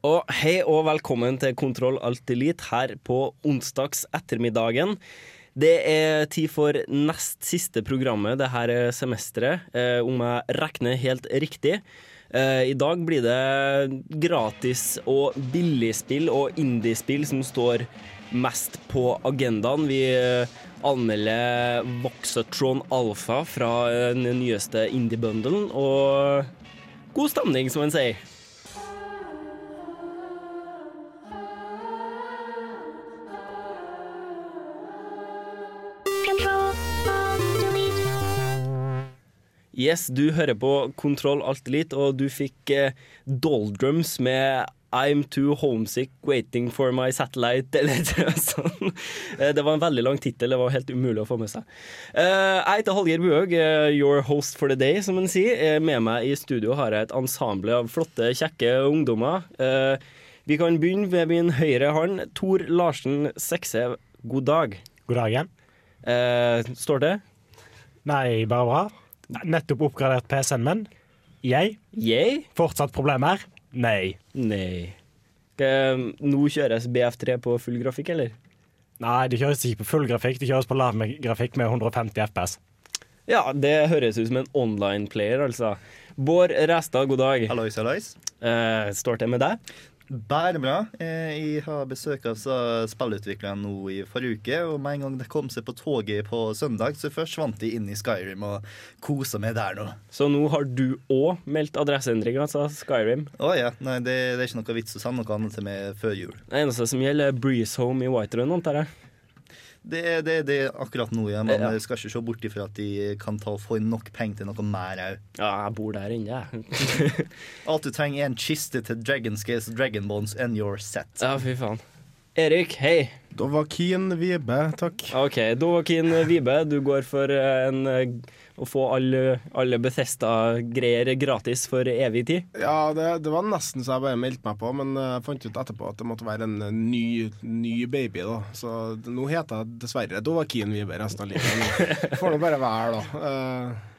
Og hei og velkommen til Kontroll Alt Elite her på onsdags ettermiddagen. Det er tid for nest siste programmet det her semesteret, eh, om jeg regner helt riktig. Eh, I dag blir det gratis og billigspill og indiespill som står mest på agendaen. Vi eh, anmelder Voxatron Alpha fra den nyeste indie-bundlen, og god stemning, som en sier. Yes, du hører på Kontroll Alt Elite, og du fikk eh, Doldrums med I'm too homesick waiting for my satellite, eller noe sånt. Eh, Det var en veldig lang tittel, det var helt umulig å få med seg. Eh, Jeg heter Hallgeir Buhaug, eh, your host for the day, som en sier. Med meg i studio har jeg et ensemble av flotte, kjekke ungdommer. Vi kan begynne ved min høyre hånd. Tor Larsen Sekse, god dag. God dag. Eh, Står det? Nei, bare bra. Nettopp oppgradert PC-en min. Jeg. Jeg? Fortsatt problemer? Nei. Nei. Nå kjøres BF3 på full grafikk, eller? Nei, det kjøres ikke på full grafikk, det kjøres på lav grafikk med 150 FPS. Ja, det høres ut som en online-player, altså. Bård Restad, god dag. Hallois, hallois. Eh, står til med deg? Bare bra. Eh, Jeg har besøk av spillutvikleren nå i forrige uke, og med en gang de kom seg på toget på søndag, så forsvant de inn i Skyrim og kosa meg der nå. Så nå har du òg meldt adresseendring, sa Skyrim. Å ja. Nei, det, det er ikke noe vits å sende noe annet til meg før jul. Det eneste som gjelder, er Breeze Home i Whiterun, antar jeg. Det det, det er akkurat nå, ja. Men Ja. skal ikke se bort ifra at de kan ta, få inn nok penger til noe mer òg. Ja, jeg bor der inne, jeg. Alt du trenger, er en kiste til Dragon Scales, Dragon Bones and your set. ja, fy faen. Erik, hei. Dovakin Vibe, takk. OK, Dovakin Vibe, du går for eh, en, eh, å få alle, alle Bethesda-greier gratis for evig tid. Ja, det, det var nesten så jeg bare meldte meg på, men eh, jeg fant ut etterpå at det måtte være en eh, ny, ny baby, da. Så nå heter jeg dessverre Dovakin Vibe resten av livet. Får nå bare være, da. Eh,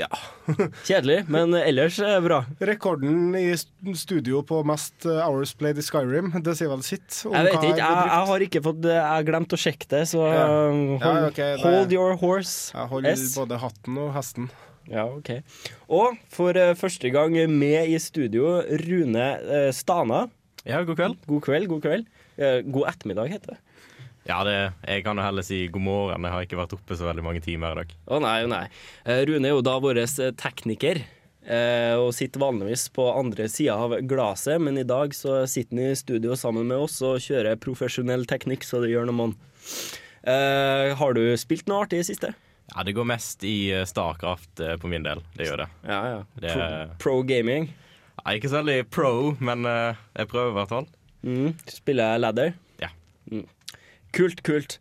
ja. Kjedelig, men ellers er det bra. Rekorden i studio på mest eh, hours played i Skyrim, det sier vel sitt? om Jeg vet ikke, jeg, jeg har ikke fått Jeg har glemt å sjekke det, så Ja. hold, Ja, okay, det- hold your horse. Jeg holder S. både hatten og hesten. Ja, ok. Og for eh, første gang med i studio, Rune eh, Stana. Ja, god kveld. God kveld, god kveld. Eh, god ettermiddag, heter det. Ja, det, jeg kan jo heller si god morgen. Jeg har ikke vært oppe så veldig mange timer i dag. Å nei, å nei. Eh, Rune er jo da vår eh, tekniker. eh, Og sitter vanligvis på andre sida av glasset, men i dag så sitter han i studio sammen med oss og kjører profesjonell teknikk, så det gjør noe mann. Eh, har du spilt noe artig i det siste? Ja, Det går mest i Starcraft på min del. Det gjør det. Ja, ja. Det Pro, er pro gaming. ja, ikke så veldig pro, men jeg prøver i hvert fall. Mm. Spiller ladder? Ja. Mm. Kult, kult.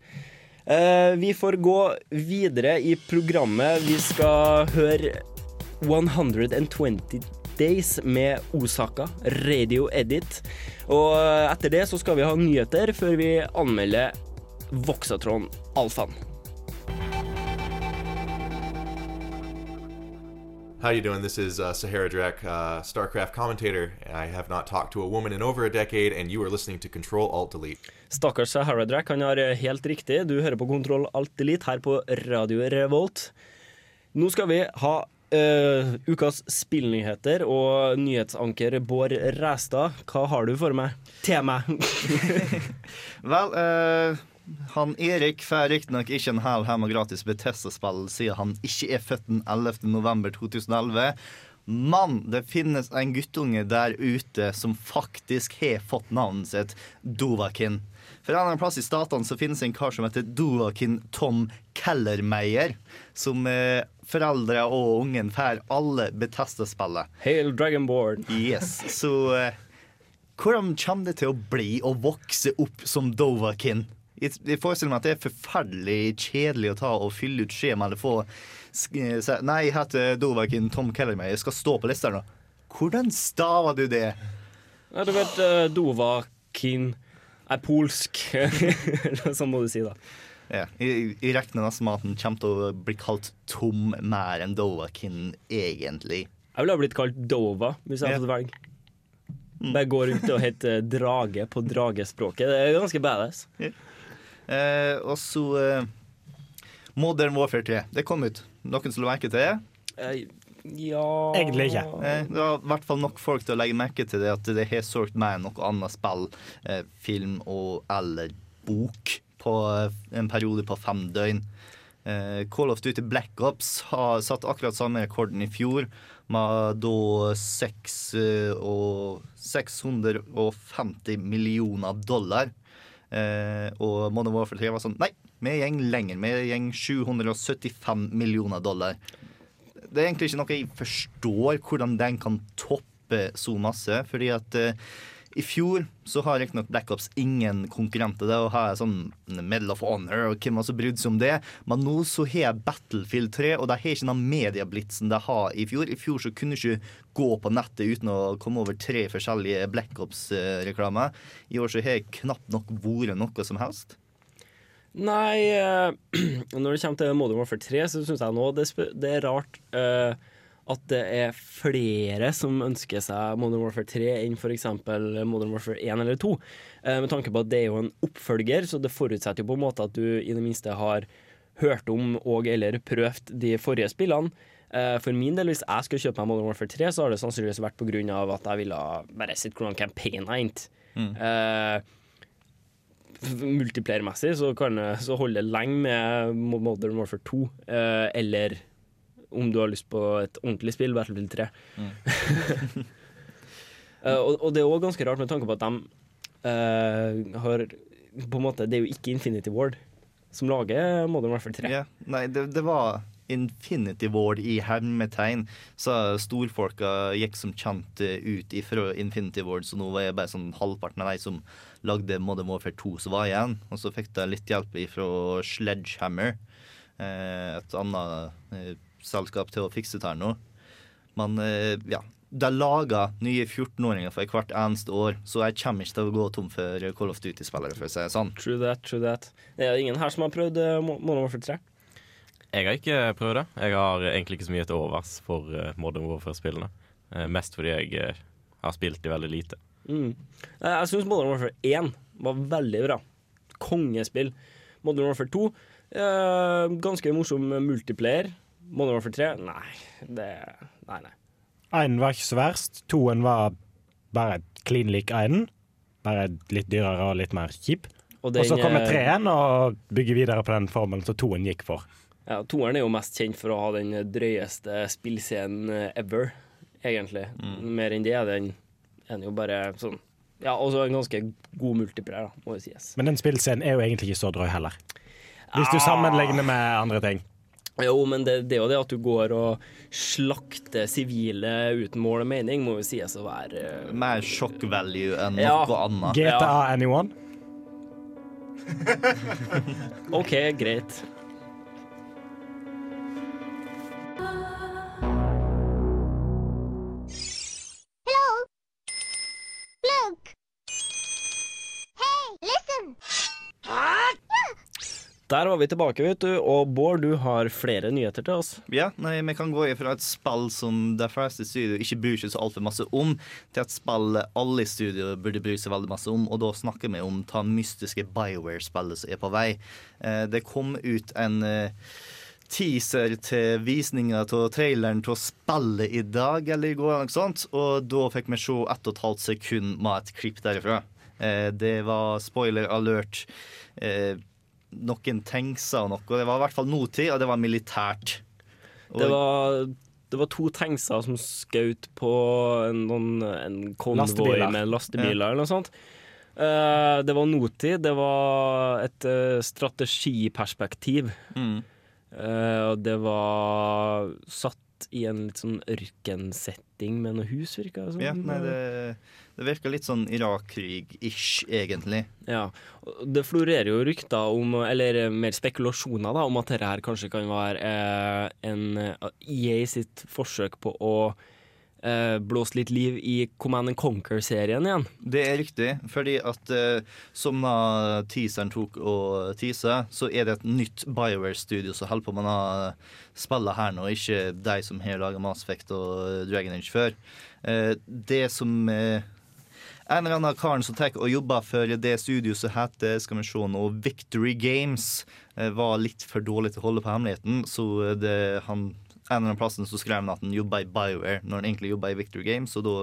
Eh, vi får gå videre i programmet. Vi skal høre 120 Days med Osaka, Radio Edit. Og etter det så skal vi ha nyheter før vi anmelder Voksatron Alfaen. How you doing? This is uh, Sahara Drek, uh, StarCraft commentator. I have not talked to a woman in over a decade, and you are listening to Control Alt Delete. Stakkars Haradrack, han har helt riktig. Du hører på Kontroll Alt Elite her på Radio Revolt. Nå skal vi ha uh, ukas spillnyheter og nyhetsanker Bård Ræstad. Hva har du for meg? Til meg. Vel, uh, han Erik får riktignok ikke en hel hjem og gratis Bethesda-spill siden han ikke er født den 11. november 2011. Men det finnes en guttunge der ute som faktisk har fått navnet sitt Dovakin. For en annen plass i statene så finnes en kar som heter Dovakin Tom Kellermeyer. Som eh, foreldre og ungen får alle Betesta-spillet. Hail Dragonborn. Yes, så eh, Hvordan kommer det til å bli å vokse opp som Dovakin? Jeg forestiller meg at det er forferdelig kjedelig å ta og fylle ut skjema eller få sk- Nei, jeg heter Dovakin Tom Kellermeier, jeg skal stå på lista nå. Hvordan staver du det? Ja, du vet, Dovakin er polsk. sånn må du si, da. Ja, jeg, jeg regner nesten med at den kommer til å bli kalt Tom mer enn Dovakin egentlig. Jeg ville ha blitt kalt Dova hvis jeg hadde fått velge. Bare gå rundt og hete drage på dragespråket. Det er ganske badass. Eh, og så eh, Modern Warfare 3. Det kom ut. Noen som la merke til det? Eh, ja Egentlig ikke. Eh, det var i hvert fall nok folk til å legge merke til det at det har solgt mer enn noe annet spill, eh, film og eller bok på eh, en periode på fem døgn. Eh, Call of Duty Black Ops har satt akkurat samme rekorden i fjor, med da seks, eh, og 650 millioner dollar. Eh, og Modern Warfare 3 var sånn Nei, vi gjeng lenger. Vi gjeng 775 millioner dollar. Det er egentlig ikke noe jeg forstår hvordan den kan toppe så masse. Fordi at eh, i fjor så har riktignok Black Ops ingen konkurrenter. Det å ha sånn Medal of Honor og hvem har så brydd seg om det. Men nå så har Battlefield 3, og de har ikke den medieblitsen de har i fjor. I fjor så kunne du ikke gå på nettet uten å komme over tre forskjellige Black Ops-reklamer. I år så har jeg knapt nok vært noe som helst. Nei, uh, når det kommer til Modern Warfare 3, så syns jeg nå det, det er rart uh, at det er flere som ønsker seg Modern Warfare 3 enn f.eks. Modern Warfare 1 eller 2. Uh, med tanke på at det er jo en oppfølger, så det forutsetter jo på en måte at du i det minste har hørt om og eller prøvd de forrige spillene. Eh, For min del, hvis jeg skulle kjøpe meg Modern Warfare 3, så har det sannsynligvis vært pga. at jeg ville bare sett hvordan campaignen endte. endt. Multiplayer-messig så, så holder det lenge med Modern Warfare 2, eh, eller om du har lyst på et ordentlig spill, Battlefield 3. Eh, og, og det er òg ganske rart med tanke på at de eh, har på en måte, Det er jo ikke Infinity Ward som lager Modern Warfare 3. Yeah. nei, det, det var Infinity Ward i hermetegn. Så storfolka gikk som kjent eh, ut ifra Infinity Ward, så nå var jeg bare sånn halvparten av de som lagde Modern Warfare 2 som var igjen. Og så fikk de litt hjelp ifra Sledgehammer, eh, et annet eh, selskap til å fikse det her nå. Men ja. De lager nye 14-åringer for hvert eneste år, så jeg kommer ikke til å gå tom for Call of Duty-spillere, for å si det sånn. True that, true that. Det er ingen her som har prøvd Modern Warfare 3. Jeg har ikke prøvd det. Jeg har egentlig ikke så mye til overs for eh, Modern Warfare-spillene. Eh, mest fordi jeg eh, har spilt de veldig lite. Mm. Jeg syns Modern Warfare 1 var veldig bra. Kongespill. Modern Warfare 2 eh, ganske morsom multiplayer. Modern Warfare 3 nei. Det, nei, nei. Én var ikke så verst. Toen var bare klin lik énen. Bare litt dyrere og litt mer kjip. Og Og så kommer treen og bygger videre på den formelen som toen gikk for. Ja, Toeren er jo mest kjent for å ha den drøyeste spillscenen eh, ever, egentlig. Mer enn det er den, er den jo bare sånn Ja, også en ganske god multiplier, da, må jo sies. Men den spillscenen er jo egentlig ikke så drøy heller. Hvis du Ah. sammenligner med andre ting. Jo, men det, det er jo det at du går og slakter sivile uten mål og mening, må jo sies å være uh, Mer shock value enn Ja. noe annet. GTA Anyone? OK, greit. Der var vi tilbake, vet du. Og Bård, du har flere nyheter til oss. Ja, nei, Vi kan gå ifra et spill som de fleste i studio ikke bryr seg så altfor masse om, til et spill alle i studio burde bry seg veldig masse om. Og da snakker vi om det mystiske Bioware-spillet som er på vei. Eh, det kom ut en eh, teaser til visninga av traileren til å spille i dag, eller i går, noe sånt. Og da fikk vi se ett og et halvt sekund med et klipp derifra. Eh, det var spoiler alert. Noen tankser og noe. Det var i hvert fall nåtid, og det var militært. Og- Det var, det var to tankser som skjøt på en, noen- en konvoi Lastebiler. med lastebiler eller noe sånt. Uh, det var nåtid. Det var et uh, strategiperspektiv. Mm. Uh, og det var satt i en litt sånn ørkensetting med noe hus, virka det som. Ja, nei, det, det virker litt sånn Irak-krig-ish, egentlig. Ja, Det florerer jo rykter om, eller mer spekulasjoner, da, om at dette her kanskje kan være eh, en IA sitt forsøk på å eh, blåse litt liv i Command and Conquer-serien igjen. Det er riktig, fordi at eh, som da teaseren tok og tease, så er det et nytt Bioware-studio som holder på med å spille her nå, ikke de som har laga Mass Effect og Dragon Age før. Eh, det som en eller annen karen som tar og jobber for det studioet som heter skal vi se nå, Victory Games, var litt for dårlig til å holde på hemmeligheten, så det, han en eller annen plassen så skrev han at han jobba i BioWare når han egentlig jobba i Victor Games, og da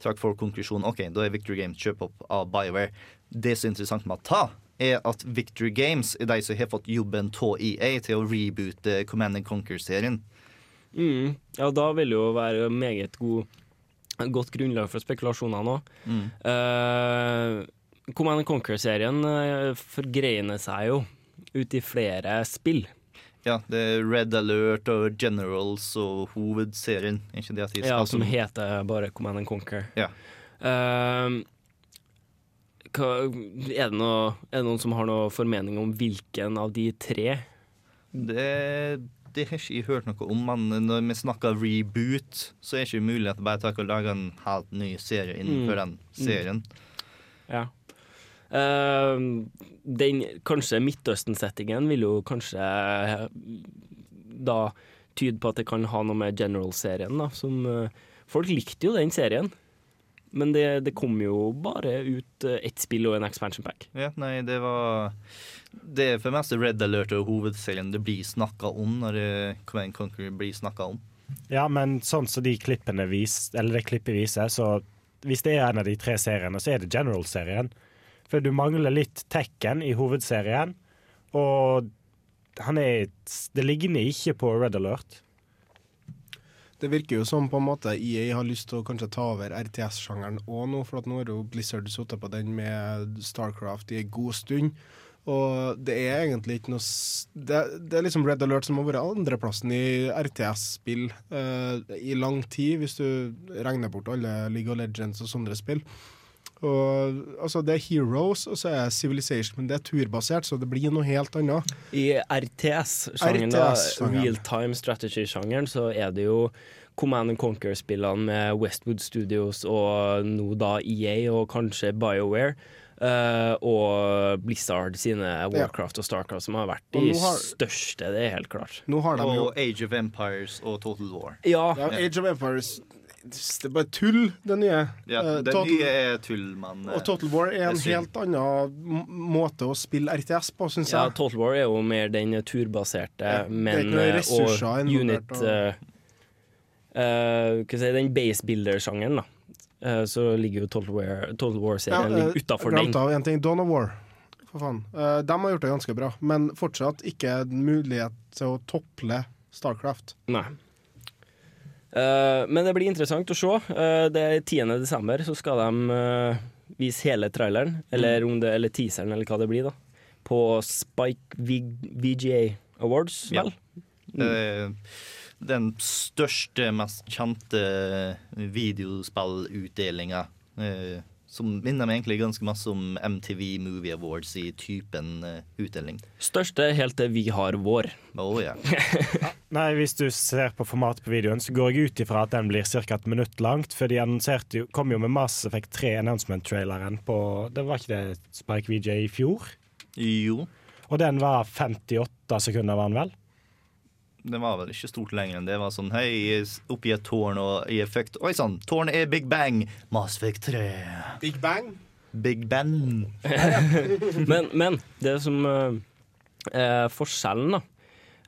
trakk folk konklusjonen OK, da er Victor Games kjøpt opp av BioWare. Det som er interessant med ta, er at Victor Games er de som har fått jobben av EA til å reboote Command and Conquer-serien. Mm. Ja, da vil det jo være meget god, godt grunnlag for spekulasjoner nå. Mm. Uh, Command and Conquer-serien uh, forgreiner seg jo ut i flere spill. Ja, det er Red Alert og Generals og hovedserien. Er Ikke det at de Ja, som heter bare Command and Conquer. Ja. Uh, hva, er, det noe, er det noen som har noen formening om hvilken av de tre? Det, det har ikke jeg hørt noe om, men når vi snakker reboot, så er det ikke mulig at det bare tar og lager en helt ny serie innenfor Mm. den serien. Ja. Eh, den kanskje Midtøsten-settingen vil jo kanskje eh, da tyde på at det kan ha noe med General-serien, da. Som eh, Folk likte jo den serien, men det, det kom jo bare ut eh, ett spill og en expansion pack. Ja, nei, det var Det er for det meste Red Alert og hovedserien det blir snakka om når det Command Conquer blir snakka om. Ja, men sånn som de klippene vis, eller det klippet viser, så hvis det er en av de tre seriene, så er det General-serien. For du mangler litt Tekken i hovedserien, og er Det ligner ikke på Red Alert. Det virker jo som på en måte EA har lyst til å kanskje ta over RTS-sjangeren òg nå, for nå har jo Blizzard sittet på den med Starcraft i en god stund. Og det er egentlig ikke noe Det, det er liksom Red Alert som har vært andreplassen i RTS-spill eh, i lang tid, hvis du regner bort alle League of Legends og sånne spill. Og, altså Det er Heroes og så er det Civilization, men det er turbasert, så det blir noe helt annet. I RTS-sjangeren, RTS-sjangeren. real time strategy-sjangeren, så er det jo Command and Conquer-spillene med Westwood Studios og nå da EA og kanskje BioWare. Uh, og Blizzard sine Warcraft og Starcraft som har vært de har- største, det er helt klart. Nå har de jo Og Age of Empires og Total War. Ja, ja, Age of Empires Det er bare tull, det nye. Ja, Eh, det Total- nye er tull, men Og Total War er en er helt annen måte å spille RTS på, syns ja, jeg. Total War er jo mer den turbaserte, Ja, men eh, og unit og- Hva skal si, Den base builder-sjangeren, da. Uh, så ligger jo Total War-serien War-serien Ja, uh, utafor den. Av en ting. Dawn of War. For faen. Uh, de har gjort det ganske bra, men fortsatt ikke mulighet til å tople Starcraft. Nei. Eh, men det blir interessant å se. Eh, det er 10. desember, så skal de eh, vise hele traileren, eller, om det, eller teaseren, eller hva det blir, da. På Spike v VGA Awards, Ja. vel? Eh, den største, mest kjente videospillutdelinga. Som minner meg egentlig ganske masse om MTV Movie Awards i typen uh, utdeling. Største helt til vi har vår. Å ja. Nei, hvis du ser på formatet på videoen, så går jeg ut ifra at den blir ca. et minutt langt. For de annonserte jo, kom jo med Mass Effect 3 announcement-traileren på Det var ikke det Spike VJ i fjor? Jo. Og den var 58 sekunder, var den vel? Det var vel ikke stort lenger enn det. var sånn Hei, oppi et tårn og i effekt Oi sann, tårnet er Big Bang! Mass Effect 3. Big Bang. Big Ben. Men, men det som eh, er forskjellen, da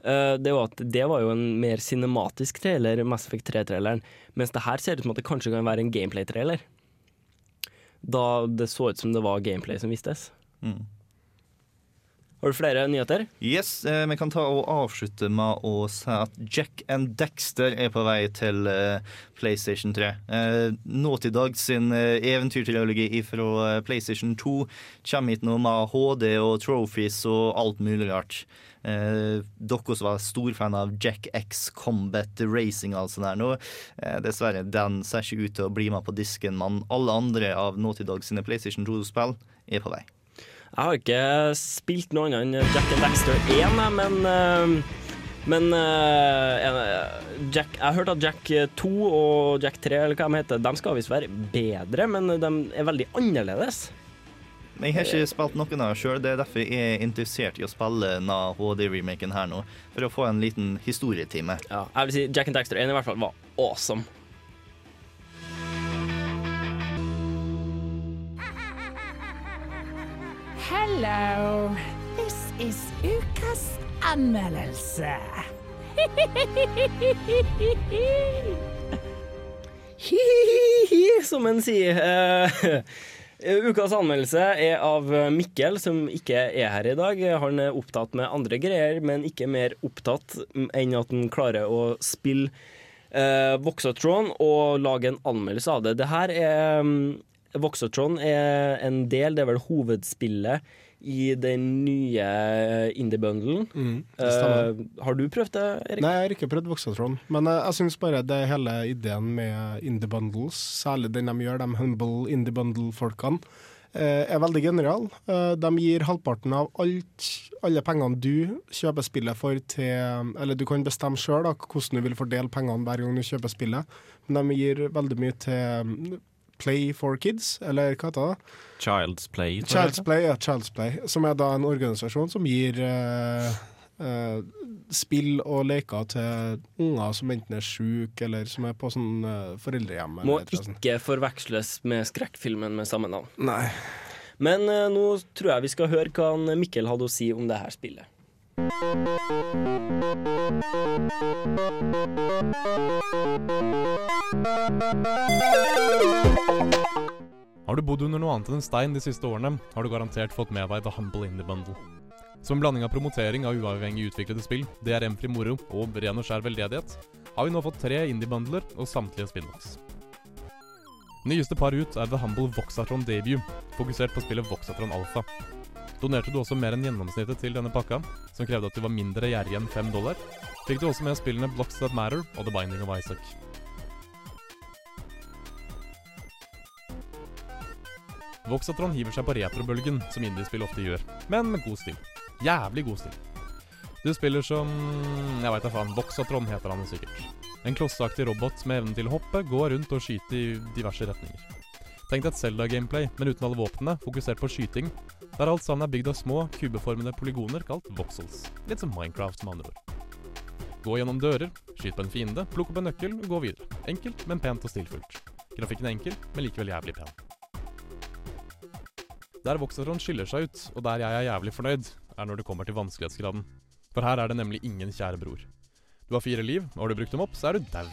eh, det var at det var jo en mer cinematisk trailer, Mass Effect 3-traileren, mens det her ser ut som at det kanskje kan være en gameplay-trailer. Da det så ut som det var gameplay som vistes. Mm. Har du flere nyheter? Yes, eh, Vi kan ta og avslutte med å si at Jack and Dexter er på vei til eh, PlayStation 3. Eh, Naughty Dog sin eh, eventyrtrilogi fra PlayStation 2 kommer hit nå med HD og trophies og alt mulig rart. Eh, dere som var storfan av Jack X Combat Racing og alt sånt der nå, eh, dessverre, den ser ikke ut til å bli med på disken, men alle andre av Naughty Dog sine PlayStation 2-spill er på vei. Jeg har ikke spilt noe annet enn Jack and Daxter 1, men eh, men eh, Jack, jeg har hørt at Jack 2 og Jack 3 eller hva de heter, de skal visst være bedre, men de er veldig annerledes. Men jeg har ikke spilt noen av dem sjøl. Det er derfor jeg er interessert i å spille denne HD-remaken her nå. For å få en liten historietime. Ja, jeg vil si Jack and Daxter 1 i hvert fall var awesome. Hello. This is ukas anmeldelse. Hi-hi-hi, som en sier. Uh, Ukas anmeldelse er av Mikkel, som ikke er her i dag. Han er opptatt med andre greier, men ikke mer opptatt enn at han klarer å spille uh, Voxatron og lage en anmeldelse av det. Det her er um, Voxotron er en del, det er vel hovedspillet i den nye indie-bundlen. Mm, uh. Eh, har du prøvd det, Erik? Nei, jeg har ikke prøvd Voxatron. Men uh, jeg syns bare det er hele ideen med indie bundles, særlig den de gjør, de humble indie bundle-folkene, uh, er veldig genial. Eh, De gir halvparten av alt, alle pengene du kjøper spillet for til Eller du kan bestemme sjøl hvordan du vil fordele pengene hver gang du kjøper spillet, men de gir veldig mye til Play for Kids, eller hva heter det? Child's Play. Child's. Play, ja, Child's Play, som er da en organisasjon som gir eh, eh, spill og leker til unger som enten er syke, eller som er på sånn eh, foreldrehjem. Må eller ikke forveksles med skrekkfilmen med samme navn. Nei. Men eh, nå tror jeg vi skal høre hva Mikkel hadde å si om det her spillet. Har du bodd under noe annet enn en stein de siste årene, har du garantert fått med deg The Humble Indie Bundle. Som en blanding av promotering av uavhengig utviklede spill, DRM-fri moro og ren og skjær veldedighet, har vi nå fått tre indie-bundler og samtlige spin-offs. Nyeste par ut er The Humble Voxatron Debut, fokusert på spillet Voxatron Alpha. Donerte du også mer enn gjennomsnittet til denne pakka, som krevde at du var mindre gjerrig enn fem dollar, fikk du også med spillene Blocks That Matter og The Binding of Isaac. Voxatron hiver seg på retrobølgen, som indiespill ofte gjør, men med god stil. Jævlig god stil. Du spiller som Jeg veit da faen. Voxatron heter han sikkert. En klosseaktig robot med evnen til å hoppe, gå rundt og skyte i diverse retninger. Tenk deg et Zelda-gameplay, men uten alle våpnene, fokusert på skyting, der alt sammen er bygd av små, kubeformede polygoner kalt voxels. Litt som Minecraft, med andre ord. Gå gjennom dører, skyt på en fiende, plukk opp en nøkkel og gå videre. Enkelt, men pent og stilfullt. Grafikken er enkel, men likevel jævlig pen. Der Voxatron skiller seg ut, og der jeg er jævlig fornøyd, er når det kommer til vanskelighetsgraden. For her er det nemlig ingen kjære bror. Du har fire liv, og har du brukt dem opp, så er du dau.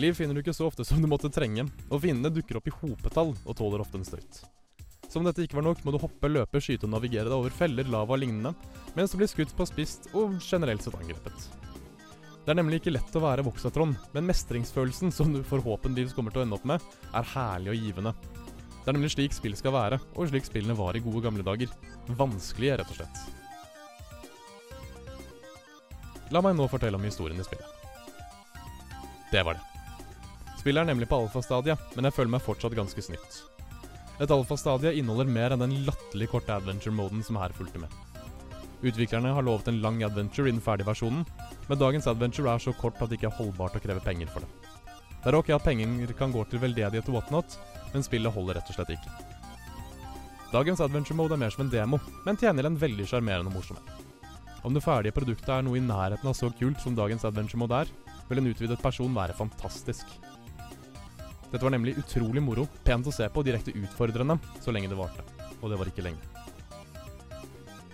Liv finner du ikke så ofte som du måtte trenge, og fiendene dukker opp i hopetall og tåler ofte en støyt. Som om dette ikke var nok, må du hoppe, løpe, skyte og navigere deg over feller, lava og lignende, mens du blir skutt på spist og generelt sett angrepet. Det er nemlig ikke lett å være Voxatron, men mestringsfølelsen som du forhåpentligvis kommer til å ende opp med, er herlig og givende. Det er nemlig slik spill skal være, og slik spillene var i gode gamle dager. Vanskelige, rett og slett. La meg nå fortelle om historien i spillet. Det var det. Spillet er nemlig på alfastadiet, men jeg føler meg fortsatt ganske snytt. Et alfastadie inneholder mer enn den latterlig korte adventure-moden som her fulgte med. Utviklerne har lovet en lang adventure i den ferdige men dagens adventure er så kort at det ikke er holdbart å kreve penger for det. Det er ok at penger kan gå til veldedighet og whatnot, men spillet holder rett og slett ikke. Dagens adventure mode er mer som en demo, men tjener en veldig sjarmerende morsomhet. Om det ferdige produktet er noe i nærheten av så kult som dagens adventure mode er, vil en utvidet person være fantastisk. Dette var nemlig utrolig moro, pent å se på og direkte utfordrende så lenge det varte. Og det var ikke lenge.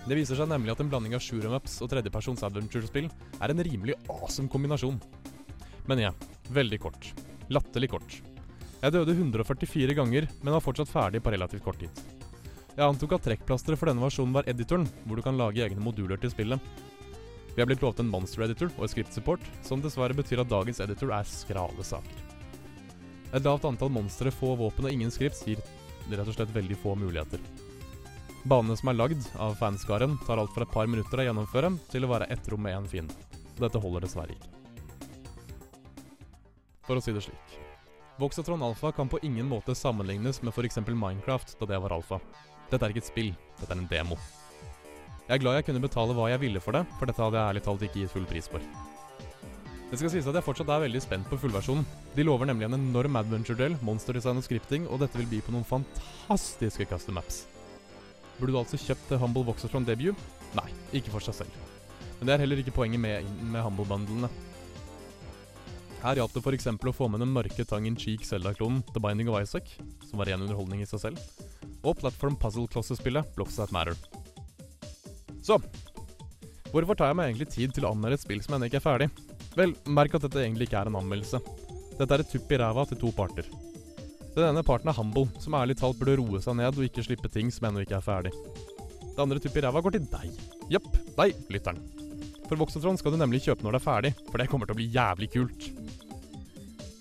Det viser seg nemlig at en blanding av shoot'em ups og tredjepersons adventure-spill er en rimelig awesome kombinasjon. Men ja, veldig kort. Latterlig kort. Jeg døde 144 ganger, men var fortsatt ferdig på relativt kort tid. Jeg antok at trekkplasteret for denne versjonen var editoren, hvor du kan lage egne moduler til spillet. Vi er blitt lovet en monster editor og script support, som dessverre betyr at dagens editor er skrale saker. Et lavt antall monstre, få våpen og ingen scripts gir rett og slett veldig få muligheter. Banene som er lagd av fanskaren, tar alt fra et par minutter å gjennomføre til å være ett rom med én fiende. Dette holder dessverre ikke. For å si det slik. Voxatron Alpha kan på ingen måte sammenlignes med f.eks. Minecraft da det var alfa. Dette er ikke et spill, dette er en demo. Jeg er glad jeg kunne betale hva jeg ville for det, for dette hadde jeg ærlig talt ikke gitt full pris for. Det skal sies at jeg fortsatt er veldig spent på fullversjonen. De lover nemlig en enorm adventure-del, monsterdesign og scripting, og dette vil by på noen fantastiske custom maps. Burde du altså kjøpt The Humble Voxatron debut? Nei, ikke for seg selv. Men det er heller ikke poenget med, med Humble-bundlene. Her hjalp det f.eks. å få med den mørke Tang in Cheek Zelda-klonen The Binding of Isaac, som var ren underholdning i seg selv, og platform puzzle-klossespillet Blocks That Matter. Så Hvorfor tar jeg meg egentlig tid til å anmelde et spill som ennå ikke er ferdig? Vel, merk at dette egentlig ikke er en anmeldelse. Dette er et tupp i ræva til to parter. Den ene parten er Humble, som ærlig talt burde roe seg ned og ikke slippe ting som ennå ikke er ferdig. Det andre tupp i ræva går til deg. Jepp, deg, lytteren. For Voxatron skal du nemlig kjøpe når det er ferdig, for det kommer til å bli jævlig kult.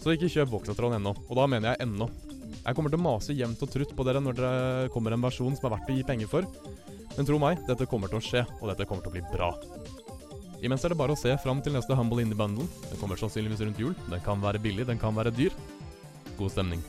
Så ikke kjøp Voxatron ennå, og da mener jeg ennå. Jeg kommer til å mase jevnt og trutt på dere når det kommer en versjon som er verdt å gi penger for, men tro meg, dette kommer til å skje, og dette kommer til å bli bra. Imens er det bare å se fram til neste Humble Indie Bundle. Den kommer sannsynligvis rundt jul. Den kan være billig, den kan være dyr. God stemning.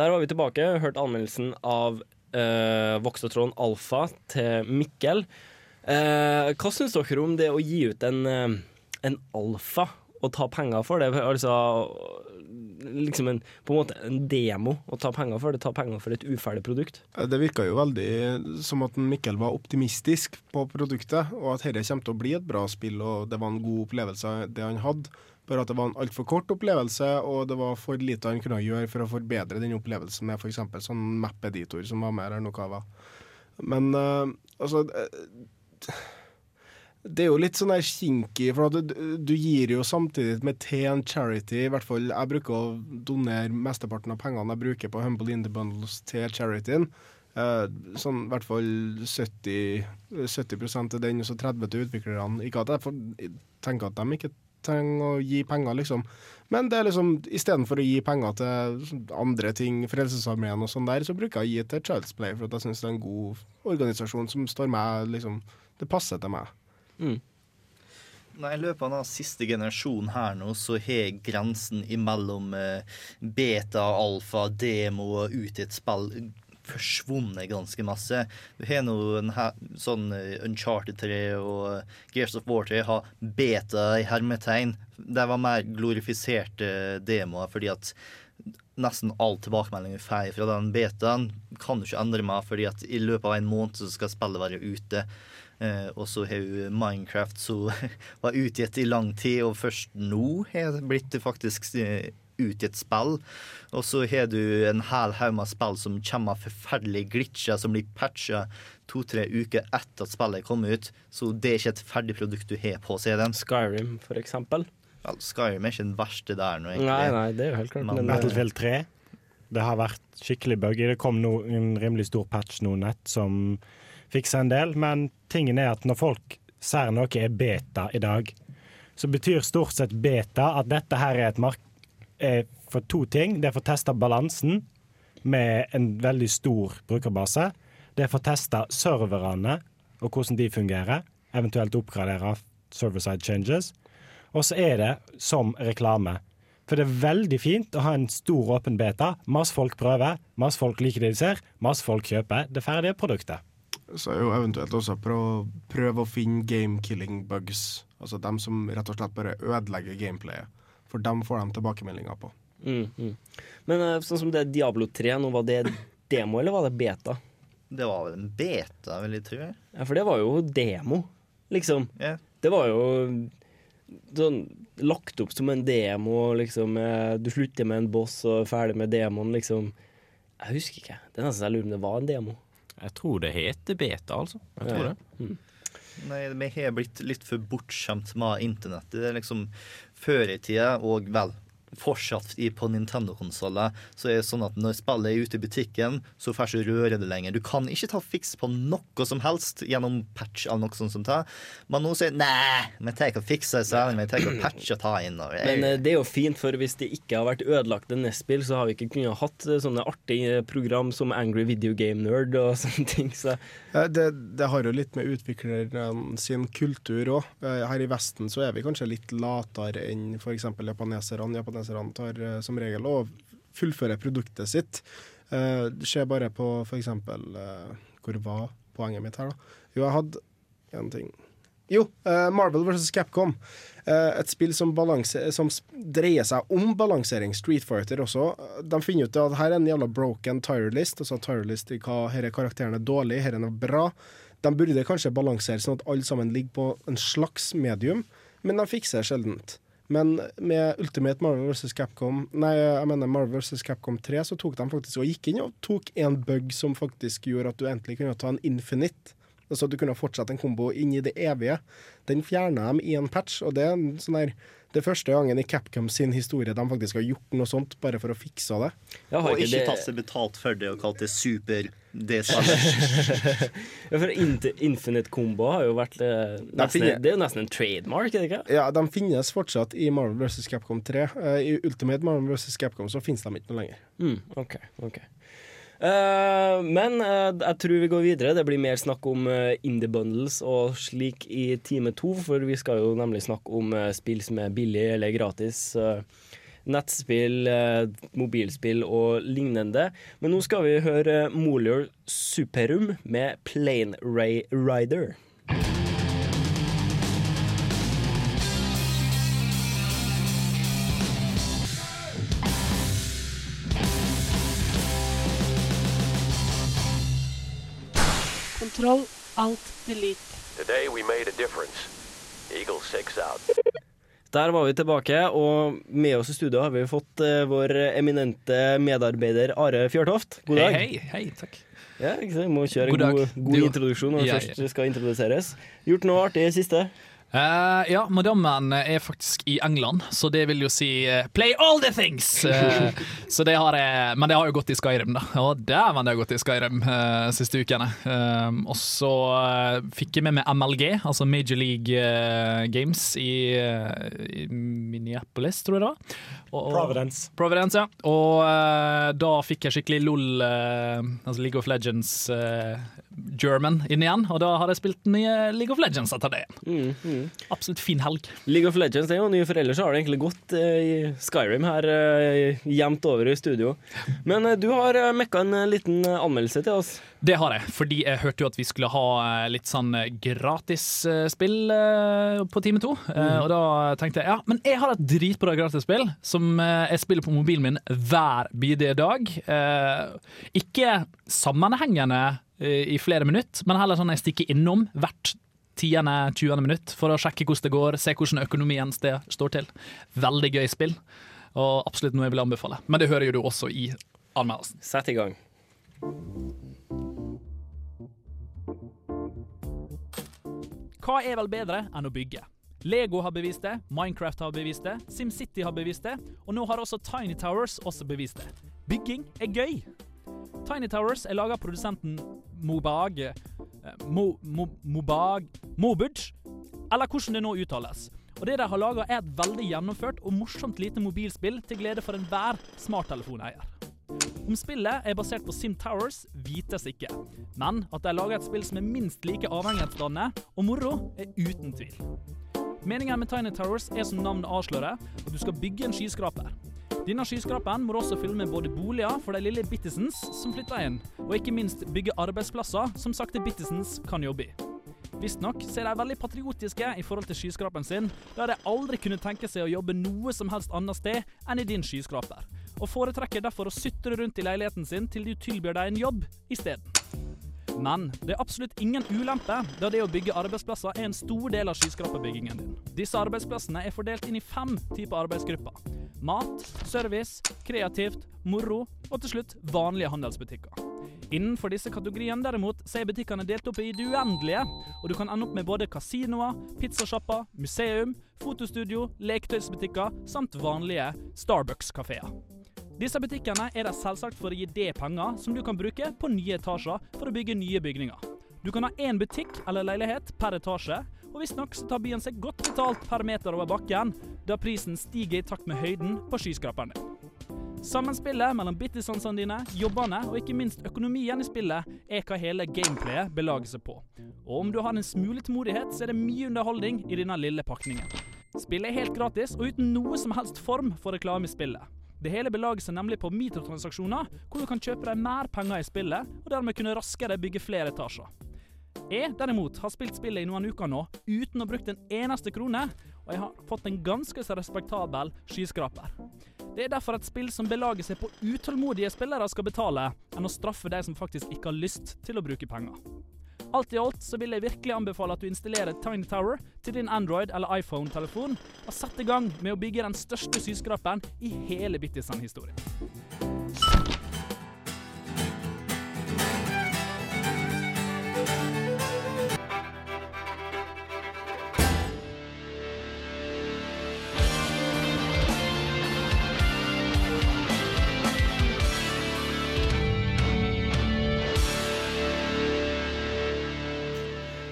Der var vi tilbake. hørte anmeldelsen av uh, Voksetråden Alfa til Mikkel. Uh, hva syns dere om det å gi ut en, uh, en alfa og ta penger for det? Altså liksom en, på en måte en demo å ta penger for det. Ta penger for et uferdig produkt. Det virka jo veldig som at Mikkel var optimistisk på produktet, og at dette kommer til å bli et bra spill, og det var en god opplevelse det han hadde. Bare at det var en altfor kort opplevelse, og det var for lite han kunne gjøre for å forbedre den opplevelsen med f.eks. sånn map-editor som var med, eller noe av. Men uh, altså uh, det er jo litt sånn der kinky, for du, du gir jo samtidig med til charity. I hvert fall jeg bruker å donere mesteparten av pengene jeg bruker på Humble Indie Bundles til charityen. Eh, sånn i hvert fall 70, 70 til den, og så 30 til utviklerne. Ikke at jeg tenker at de ikke trenger å gi penger, liksom. Men det er liksom, istedenfor å gi penger til andre ting, Frelsesarmeen og sånn der, så bruker jeg å gi til Child's Play, for at jeg syns det er en god organisasjon som står meg liksom Det passer til meg. Mm. Nei, I løpet av den siste generasjonen her nå, så har grensen imellom eh, beta, alfa, demo og ut i et spill forsvunnet ganske masse. Du har nå en sånn eh, Uncharted 3 og Gears of War 3 har beta i hermetegn. Det var mer glorifiserte demoer, fordi at nesten all tilbakemelding vi feil fra den betaen. Kan du ikke endre meg, fordi at i løpet av en måned så skal spillet være ute. Eh, og så har jo Minecraft som var utgitt i lang tid, og først nå har det blitt faktisk eh, et spill. Og så har du en hel haug med spill som kommer med forferdelige glitcher, som blir patcha to-tre uker etter at spillet kom ut. Så det er ikke et ferdig produkt du har på CD-en. Skyrim, for eksempel. Ja, Skyrim er ikke den verste der nå, egentlig. Nei, nei, det er jo helt klart. Men, eh, Battlefield 3. Det har vært skikkelig buggy. Det kom no, en rimelig stor patch nå nett som fiksa en del, men tingen er at når folk ser noe er beta i dag, så betyr stort sett beta at dette her er et mark er for to ting. Det er for å teste balansen med en veldig stor brukerbase. Det er for å teste serverne og hvordan de fungerer, eventuelt oppgradere server-side changes. Og så er det som reklame. For det er veldig fint å ha en stor åpen beta. Masse folk prøver, masse folk liker det de ser, masse folk kjøper det ferdige produktet. Så er jo eventuelt også prøve, prøve å finne game-killing bugs. Altså dem som rett og slett bare ødelegger gameplayet. For dem får de tilbakemeldinger på. Mm, mm. Men eh, sånn som det Diablo 3, nå var det demo, eller var det beta? Det var vel en beta, vil jeg tro. Ja, for det var jo demo, liksom. Yeah. Det var jo sånn lagt opp som en demo, liksom. eh, Du slutter med en boss og er ferdig med demoen, liksom. Jeg husker ikke. Det er nesten så jeg lurer om det var en demo. Jeg tror det heter beta, altså. Jeg tror Ja. det. Nei, vi har blitt litt for bortskjemt med internett. Det er liksom Før i tida, og vel fortsatt på Nintendo-konsoller, så er det sånn at når spillet er ute i butikken, så får du ikke røre det lenger. Du kan ikke ta fiks på noe som helst gjennom patch eller noe sånt som tar. Men nå sier nei, vi tar ikke og fikser seg, vi tar ikke og patcher og tar inn. Og, Men eh, det er jo fint, for hvis det ikke har vært ødelagt nettspill, så har vi ikke kunnet hatt eh, sånne artige program som Angry Video Game Nerd og sånne ting. Så Eh, Det, det har jo litt med utviklerne sin kultur òg. Her i Vesten så er vi kanskje litt latere enn f.eks. japaneserne. Tar eh, som regel og fullfører produktet sitt. Eh, Se bare på f.eks. Hvor var poenget mitt her, da? Jo, jeg hadde en ting Jo, eh, Marvel vs. Capcom. Eh, Et spill som, som dreier seg om balansering. Street Fighter også. De finner ut at her er en jævla broken tire list. Altså tire list i hva her er karakterene er dårlig, her er noe bra. De burde kanskje balansere sånn at alle sammen ligger på en slags medium, men de fikser sjeldent. Men med Ultimate Marvel vs. Capcom Nei, jeg mener Marvel vs. Capcom 3, så tok de faktisk og gikk inn og tok en bug som faktisk gjorde at du endelig kunne ta en infinite. Altså at du kunne fortsette en kombo inn i det evige. Den fjerna dem i en patch, og det er en sånn der det er første gangen i Capcom sin historie de faktisk har gjort noe sånt bare for å fikse det. Ja, har og ikke det- tatt seg betalt for det og kalt det super det. Ja, for Infinite Combo har jo vært eh, nesten, finner- Det er jo nesten en trademark, er det ikke? Ja, de finnes fortsatt i Marvel vs. Capcom 3. Eh, I Ultimate Marvel vs. Capcom så finnes de ikke noe lenger. Mm, ok, ok. Eh, men eh, jeg tror vi går videre. Det blir mer snakk om uh, indie bundles og slik i time to, for vi skal jo nemlig snakke om eh, spill som er billig eller gratis. eh, nettspill, eh, mobilspill og lignende. Men nå skal vi høre Molior Superum med Plane Ray Rider. Control Alt Delete. Today we made a difference. Eagle 6 out. Der var vi tilbake, og med oss i studio har vi fått uh, vår eminente medarbeider Are Fjørtoft. God dag. Hei, hei, hei, takk. Ja, ikke sant? Må kjøre God en god, god introduksjon når Ja, vi ja. først skal introduseres. Gjort noe artig i siste? Eh, ja, madammen er faktisk i England, så det vil jo si uh, 'play all the things'! Uh, så det har jeg, men det har jo gått i Skyrim, da. Og dæven, det har gått i Skyrim uh, siste ukene. Og så fikk jeg med meg MLG, altså Major League Games i, i Minneapolis, tror jeg det var. Og- og- Providence. Providence, ja. Og da fikk jeg skikkelig LOL, altså League of Legends eh, German inn igjen, og da har jeg spilt nye League of Legends etter det. Absolutt fin helg. League of Legends er jo nye, for ellers har det egentlig gått eh, i Skyrim her eh, jevnt over i studio. Men eh, du har mekka en eh, liten eh, anmeldelse til oss. Det har jeg, fordi jeg hørte jo at vi skulle ha eh, litt sånn gratisspill på time to. Eh, Mm. Og da tenkte jeg ja, men jeg har et dritbra gratisspill som eh, jeg spiller på mobilen min hver bidige dag. Eh, Ikke sammenhengende eh, i flere minutter, men heller sånn jeg stikker innom hvert tiende, 20. minutt for å sjekke hvordan det går, se hvordan økonomien sted står til. Veldig gøy spill, og absolutt noe jeg vil anbefale. Men det hører jo du også i anmeldelsen. Sett i gang. Hva er vel bedre enn å bygge? Lego har bevist det, Minecraft har bevist det, SimCity har bevist det, og nå har også Tiny Towers også bevist det. Bygging er gøy! Tiny Towers er laga av produsenten Mobag eh, Mo, Mo, Mobag Mobudge, eller hvordan det nå uttales. Og det de har laga, er et veldig gjennomført og morsomt lite mobilspill til glede for enhver smarttelefoneier. Om spillet er basert på Sim Towers, vites ikke, men at de lager et spill som er minst like avhengighetsdannende og moro, er uten tvil. Meningen med Tiny Towers er som navnet avslører, at du skal bygge en skyskraper. Denne skyskraperen må også fylle med både boliger for de lille bittisens som flytter inn, og ikke minst bygge arbeidsplasser som sakte bittisens kan jobbe i. Visstnok er de veldig patriotiske i forhold til skyskraperen sin, da de aldri kunne tenke seg å jobbe noe som helst annet sted enn i din skyskraper, og foretrekker derfor å sutre rundt i leiligheten sin til du tilbyr deg en jobb isteden. Men det er absolutt ingen ulempe, da det å bygge arbeidsplasser er en stor del av skyskraperbyggingen din. Disse arbeidsplassene er fordelt inn i fem typer arbeidsgrupper. Mat, service, kreativt, moro og til slutt vanlige handelsbutikker. Innenfor disse kategoriene derimot, så er butikkene delt opp i det uendelige, og du kan ende opp med både kasinoer, pizzasjapper, museum, fotostudio, leketøysbutikker samt vanlige Starbucks-kafeer. Disse butikkene er der selvsagt for å gi deg penger som du kan bruke på nye etasjer for å bygge nye bygninger. Du kan ha én butikk eller leilighet per etasje, og visstnok tar byen seg godt betalt per meter over bakken, da prisen stiger i takt med høyden på skyskraperen din. Sammenspillet mellom bittisansene dine, jobbene og ikke minst økonomien i spillet er hva hele gameplayet belager seg på. Og om du har en smule tålmodighet, så er det mye underholdning i denne lille pakningen. Spillet er helt gratis og uten noe som helst form for reklame i spillet. Det hele belager seg nemlig på mikrotransaksjoner, hvor du kan kjøpe deg mer penger i spillet, og dermed kunne raskere bygge flere etasjer. Jeg derimot har spilt spillet i noen uker nå uten å bruke en eneste krone, og jeg har fått en ganske så respektabel skyskraper. Det er derfor et spill som belager seg på utålmodige spillere skal betale, enn å straffe de som faktisk ikke har lyst til å bruke penger. Alt i alt så vil jeg virkelig anbefale at du installerer Tiny Tower til din Android eller iPhone-telefon, og setter i gang med å bygge den største skyskraperen i hele Bittisan-historien.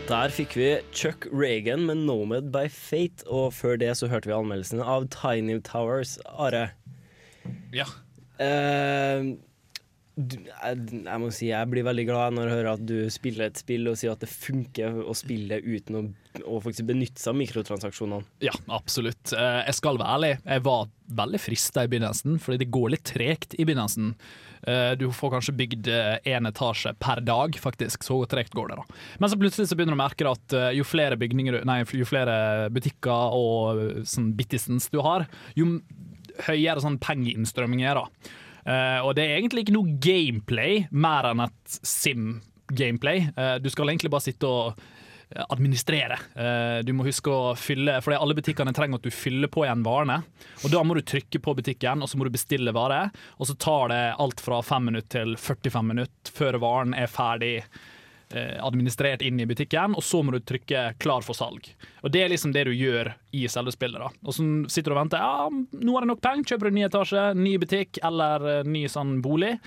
Der fikk vi Chuck Reagan med 'Nomad by Fate', og før det så hørte vi anmeldelsen av Tiny Towers. Are. Ja. Uh, du, jeg, jeg må si jeg blir veldig glad når jeg hører at du spiller et spill og sier at det funker å spille uten å, å faktisk benytte seg av mikrotransaksjonene. Ja, absolutt. Eh, Jeg skal være ærlig, jeg var veldig frista i begynnelsen, fordi det går litt tregt i begynnelsen. Eh, Du får kanskje bygd én etasje per dag, faktisk. Så tregt går det, da. Men så plutselig så begynner du å merke at eh, jo flere, nei, jo flere butikker og eh, sånn bittisens du har, jo høyere sånn pengeinnstrømming er, da. Eh, og det er egentlig ikke noe gameplay mer enn et sim-gameplay. Eh, du skal egentlig bare sitte og eh, administrere. Eh, Du må huske å fylle, for alle butikkene trenger at du fyller på igjen varene. Og Da må du trykke på butikken, og så må du bestille vare. Og så tar det alt fra 5 minutter til 45 minutter før varen er ferdig eh, administrert inn i butikken, og så må du trykke 'klar for salg'. Og Det er liksom det du gjør i selve spillet. da. Og så sitter du og venter. Ja, nå har jeg nok penger, kjøper du ny etasje, ny butikk eller eh, ny sånn bolig.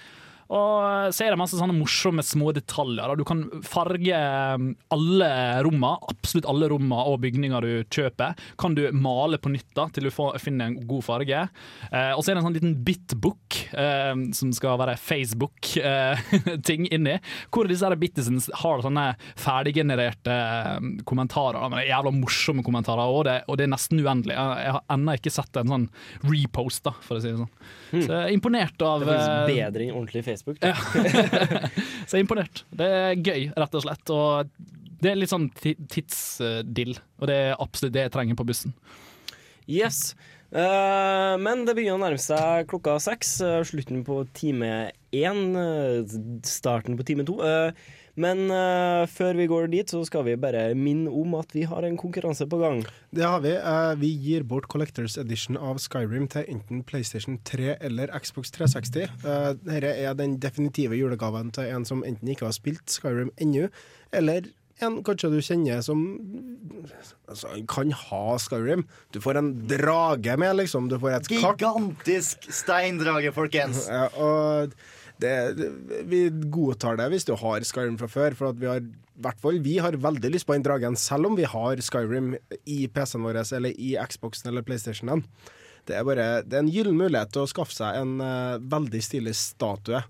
Og så er det masse sånne morsomme små detaljer. Du kan farge eh, alle rommene, absolutt alle rommene og bygninger du kjøper, kan du male på nytt da, til du får, finner en god farge. Eh, og så er det en sånn liten bitbook, eh, som skal være Facebook-ting inni, hvor disse her bittisens har sånne ferdiggenererte eh, kommentarer. Men det er jævla morsomme kommentarer, og det, og det er nesten uendelig. Jeg, jeg har ennå ikke sett en sånn repost, da, for å si det sånn. Så jeg er imponert av Det er faktisk eh, ordentlig Facebook. Ja. så jeg er imponert. Det er gøy, rett og slett. Og det er litt sånn tidsdill, og det er absolutt det jeg trenger på bussen. Yes. Uh, men det begynner å nærme seg klokka seks. eh, slutten på time én. eh, starten på time to. Eh, men uh, før vi går dit, så skal vi bare minne om at vi har en konkurranse på gang. Det har vi. Uh, Vi gir bort Collectors Edition av Skyrim til enten PlayStation 3 eller Xbox 360. Uh, Dette er den definitive julegaven til en som enten ikke har spilt Skyrim ennå, eller en kanskje du kjenner som altså, kan ha Skyrim. Du får en drage med, liksom. Du får et kart. Gigantisk steindrage, folkens! Ja, og det, vi godtar det hvis du har Skyrim fra før, for vi har vi har veldig lyst på den dragen, selv om vi har Skyrim i PC-en vår eller i Xboxen eller PlayStationen. Det er bare Det er en gyllen mulighet til å skaffe seg en uh, veldig stilig statue.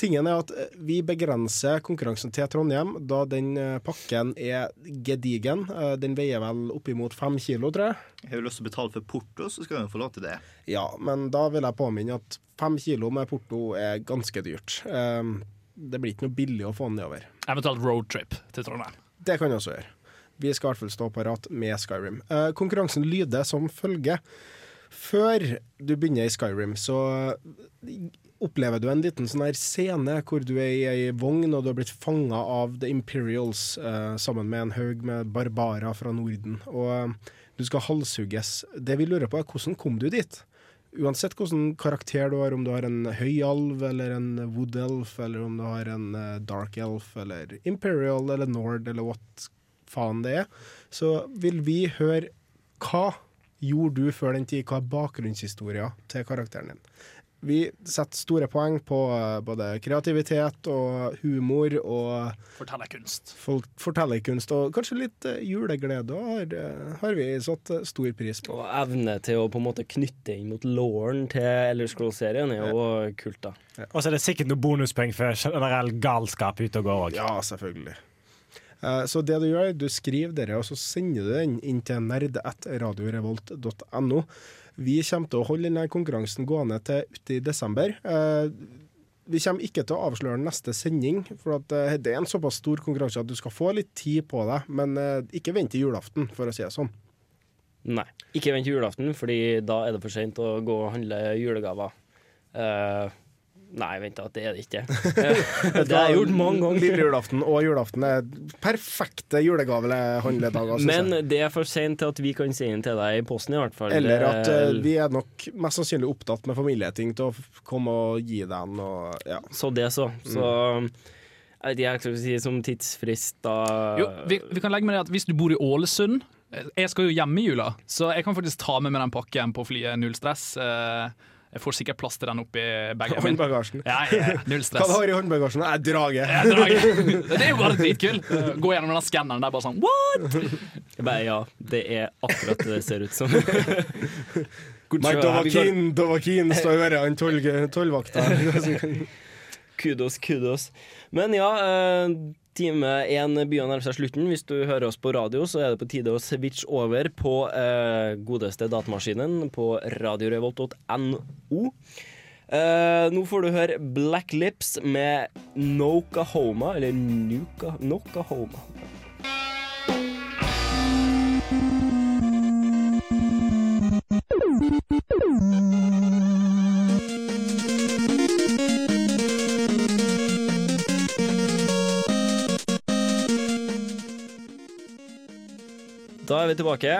Tingen er at eh, vi begrenser konkurransen til Trondheim, da den eh, pakken er gedigen. Eh, Den veier vel oppimot fem kilo, tror jeg. Har du lyst til å betale for porto, så skal du få lov til det. Ja, men da vil jeg påminne at fem kilo med porto er ganske dyrt. Det blir ikke noe billig å få den nedover. Eventuelt roadtrip til Trondheim. Det kan jeg også gjøre. Vi skal i hvert fall stå parat med Skyrim. Konkurransen lyder som følger. Før du begynner i Skyrim, så opplever du en liten sånn her scene hvor du er i ei vogn og du har blitt fanga av The Imperials eh, sammen med en haug med barbarer fra Norden. Og du skal halshugges. Det vi lurer på, er hvordan kom du dit? Uansett hvilken karakter du har, om du har en høyalv eller en wood elf, eller om du har en eh, dark elf eller imperial eller nord eller what faen det er, så vil vi høre hva gjorde du før den tid? Hva er bakgrunnshistoria til karakteren din? Vi setter store poeng på eh, både kreativitet og humor og Fortellerkunst. folk, fortellerkunst, og kanskje litt eh, juleglede har, eh, har vi satt stor pris på. Og evne til å på en måte knytte inn mot lauren til Elder Scrolls-serien er jo kult, da. Og så er det sikkert noen bonuspoeng for generell galskap ute og går òg. Ja, selvfølgelig. Eh, Så det du gjør, du skriver dere, og så sender du den inn til nerd1radiorevolt.no. Vi kommer til å holde denne konkurransen gående til ute i desember. Eh, Vi kommer ikke til å avsløre neste sending, for eh, det er en såpass stor konkurranse at du skal få litt tid på deg, men ikke vent til julaften, for å si det sånn. Nei. Ikke vent til julaften, Fordi da er det for sent å gå og handle julegaver. Eh, nei, vent da, det er det ikke. det har jeg gjort mange ganger. Lille julaften og julaften er perfekte julegavehandledager. Men jeg. Men det er for sent til at vi kan sende den til deg i posten, i hvert fall. Eller at uh, vi er nok mest sannsynlig opptatt med familieting til å komme og gi deg en. Og, ja. Så det så. Så jeg vet ikke, jeg skal si som tidsfrist, da Jo, vi, vi kan legge med det at Hvis du bor i Ålesund eh, Jeg skal jo hjemme i jula, så jeg kan faktisk ta med meg den pakken på flyet. Null stress. Eh, Jeg får sikkert plass til den oppi bagen min. Håndbagasjen. Ja, ja, null Hva stress. du har i håndbagasjen? Jeg drager. Jeg drager Det er jo bare dritkult. Gå gjennom den skanneren der bare sånn What?! Jeg bare, ja, det er akkurat det det ser ut som. Got- Dovakin, Dovakin står jo bare han tolv- tollvakta. Kudos, kudos. Men ja, eh, time én begynner å nærme seg slutten. Hvis du hører oss på radio, så er det på tide å switche over på eh, godeste datamaskinen på radiorevolt.no. Eh, nå får du høre Black Lips med Nokahoma, eller Nuka, Nokahoma. Da er vi tilbake.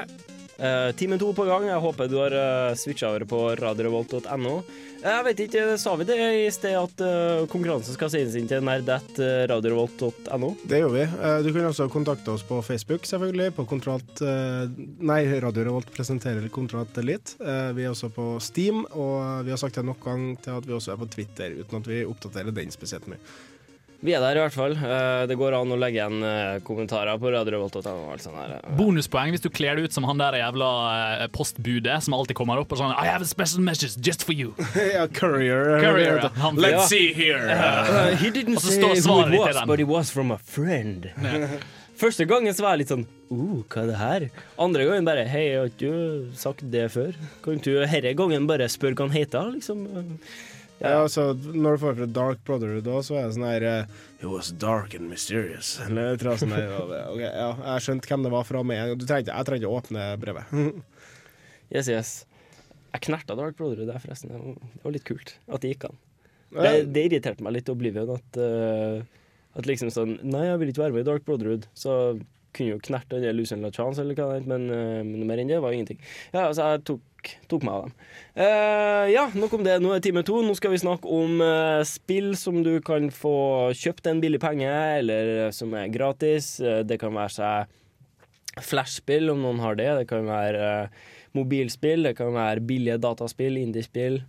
Uh, time to på gang. Jeg håper du har uh, switcha over på radiorevolt.no. Eh, Jeg vet ikke, sa vi det i sted at uh, konkurransen skal sendes inn til nerdett.radiorevolt.no? Det gjør vi. Uh, Du kan også kontakte oss på Facebook, selvfølgelig. På Kontralt eh, Nei, Radio Revolt presenterer Kontralt Elite. Eh, Vi er også på Steam, og vi har sagt det nok gang til at vi også er på Twitter, uten at vi oppdaterer den spesielt mye. Vi er der i hvert fall. Eh, det går an å legge igjen uh, kommentarer på radiorevolt.no. og alt sånt her. Bonuspoeng hvis du kler deg ut som han der jævla eh, postbudet som alltid kommer opp og sånn I have a special message just for you. ja, Courier. Courier, ja. Han- Let's Ja. see here. Uh, he didn't Og så say står svaret it ditt i was, den. but it was from a friend. Første gangen så var jeg litt sånn uh, hva er det her? Andre gangen bare Hei, jeg har ikke du sagt det før? Kan du herre gangen bare spørre hva han heter, liksom? Ja, altså, når du får fra Dark Brotherhood da, så er det sånn her eh, It was dark and mysterious. Eller jeg tror sånn her, og ok, ja, Jeg skjønte hvem det var fra med en gang. Jeg trengte å åpne brevet. Yes, yes. Jeg knerta Dark Brotherhood der, forresten. Det var, litt kult at det gikk an. Det, det irriterte meg litt Oblivion at, uh, at liksom sånn Nei, jeg vil ikke være med i Dark Brotherhood. Så kunne jo knerte den der Lucian LaChance, eller hva det eh, men mer enn det var ingenting. Ja, altså, jeg tok, tok meg av dem. Uh, ja, nok om det. Nå er time to. Nå skal vi snakke om uh, spill som du kan få kjøpt en billig penge, eller som er gratis. Uh, det kan være seg flashspill, om noen har det. Det kan være mobilspill, det kan være billige dataspill, indiespill.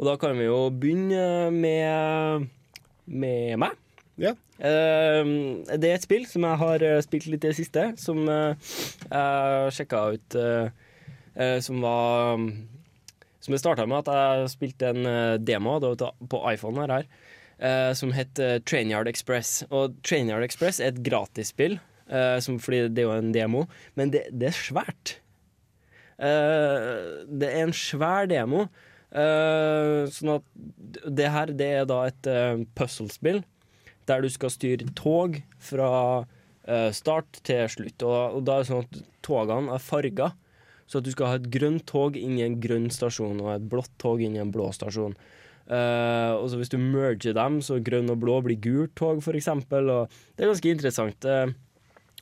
Og da kan vi jo begynne med, med meg. Ja. Eh, det er et spill som jeg har eh, spilt litt i det siste, som eh, jeg sjekka ut eh, Som var Som det starta med at jeg spilte en demo på iPhone her, eh, som het Trainyard Express. Og Trainyard Express er et gratisspill, fordi det er jo en demo, men det, det er svært. Det er en svær demo. Sånn at det her det er da et uh, puzzlespill der du skal styre tog fra eh, start til slutt. Og, og da er det sånn at togene er farga. Så at du skal ha et grønt tog inn i en grønn stasjon, og et blått tog inn i en blå stasjon. Eh, og så hvis du merger dem, så grønn og blå blir gult tog, eksempel. Og det er ganske interessant. Uh,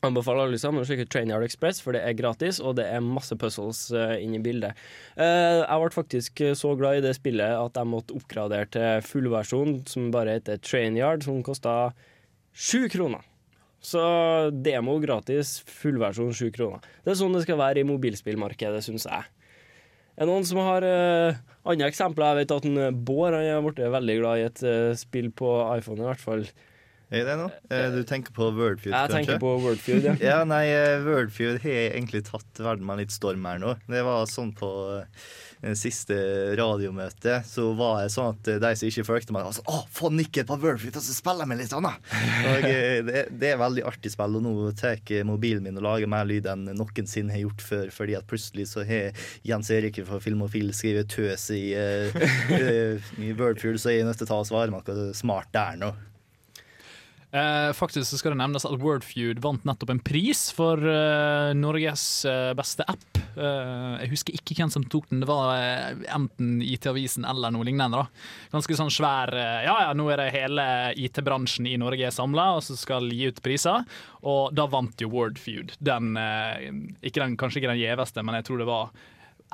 anbefaler alle sammen å sjekke Trainyard Express, for det er gratis, og det er masse puzzles uh, inn i bildet. Uh, jeg ble faktisk så glad i det spillet at jeg måtte oppgradere til fullversjon, som bare heter Trainyard, som kosta sju kroner. Så demo gratis, fullversjon sju kroner. Det er sånn det skal være i mobilspillmarkedet, syns jeg. Er det noen som har uh, andre eksempler? Jeg vet at en, Bård han er blitt veldig glad i et spill på iPhone, i hvert fall. Er det noe? Eh, Du tenker på Wordfeud, Jeg tenker på Wordfeud, ja. ja, nei, eh, Wordfeud har egentlig tatt verden med litt storm her nå. Det var sånn på eh, siste radiomøte, så var det sånn at de som ikke fulgte meg, var sånn Å, få nikket på Wordfeud, og så spiller vi litt sånn, da! Og det, det er veldig artig spill, og nå tar mobilen min og lager mer lyd enn noensinne har gjort før, fordi at plutselig så har Jens Erik fra Filmofil skrevet tøs i, eh, i Wordfeud, så er jeg nødt til å ta og svare meg smart der nå. Eh, faktisk så skal det nevnes at Wordfeud vant nettopp en pris for eh, Norges eh, beste app. Eh, jeg husker ikke hvem som tok den, det var eh, enten IT-avisen eller noe lignende. da. Ganske sånn svær eh, Ja ja, nå er det hele IT-bransjen i Norge samla og så skal gi ut priser. Og da vant jo Wordfeud. Den, ikke den, kanskje ikke den gjeveste, men jeg tror det var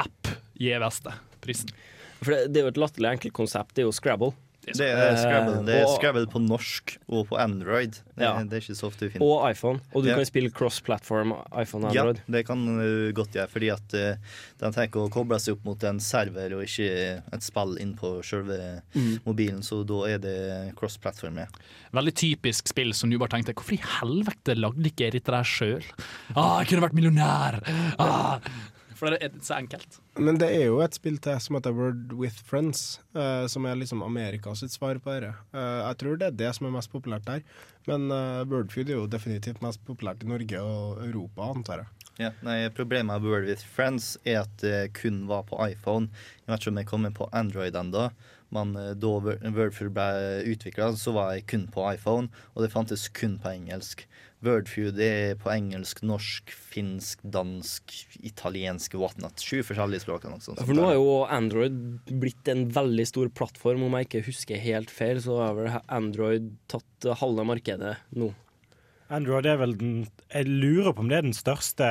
app-gjeveste prisen. For det, det er jo et latterlig enkelt konsept. Det er jo Scrabble. Det er Scrabble, det er Scrabble på norsk og på Android. Det, Ja. det er ikke så ofte du finner. og iPhone. Og du Ja. kan spille cross-platform iPhone og Android. Ja, det kan du godt gjøre, fordi at de den tenker å koble seg opp mot en server og ikke et spill inn på selve Mm. mobilen, så da er det cross-platform. Ja. Veldig typisk spill som du bare tenkte Hvorfor i helvete lagde ikke jeg dette der sjøl? Ah, jeg kunne vært millionær! Ah. For det er så enkelt. Men det er jo et spill til som heter Word with Friends, uh, som er liksom Amerikas svar på dette. Uh, jeg tror det er det som er mest populært der. Men uh, Wordfeud er jo definitivt mest populært i Norge og Europa, antar jeg. Ja, nei, Problemet med Word with Friends er at det kun var på iPhone. Jeg vet ikke om jeg kommer på Android ennå, men da Word- Wordfeud ble utvikla, så var jeg kun på iPhone, og det fantes kun på engelsk. Wordfeud er på engelsk, norsk, finsk, dansk, italiensk, whatnot. Sju forskjellige språk. For nå er jo Android blitt en veldig stor plattform. Om jeg ikke husker helt feil, så har vel Android tatt halve markedet nå. Android er vel den Jeg lurer på om det er den største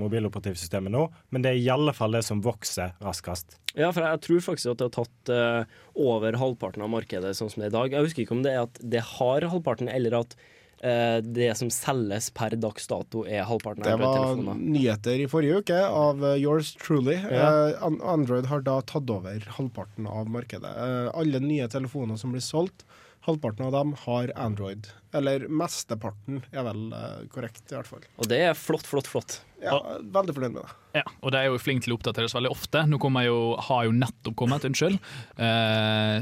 mobiloperativsystemet nå, men det er i alle fall det som vokser raskest. Ja, for jeg tror faktisk at det har tatt eh, over halvparten av markedet sånn som det er i dag. Jeg husker ikke om det er at det har halvparten, eller at det som selges per dags dato er halvparten Det av var telefoner. nyheter i forrige uke av eh, Yours Truly. Ja. Eh, Android har da tatt over halvparten av markedet. Eh, alle nye telefoner som blir solgt, halvparten av dem har Android. Eller mesteparten er vel eh, korrekt, i hvert fall. Og det er flott, flott, flott. Ja, veldig fornøyd med det. Ja, og de er jo flinke til å oppdateres veldig ofte. Nå kommer jo, har jo nettopp kommet, unnskyld. uh,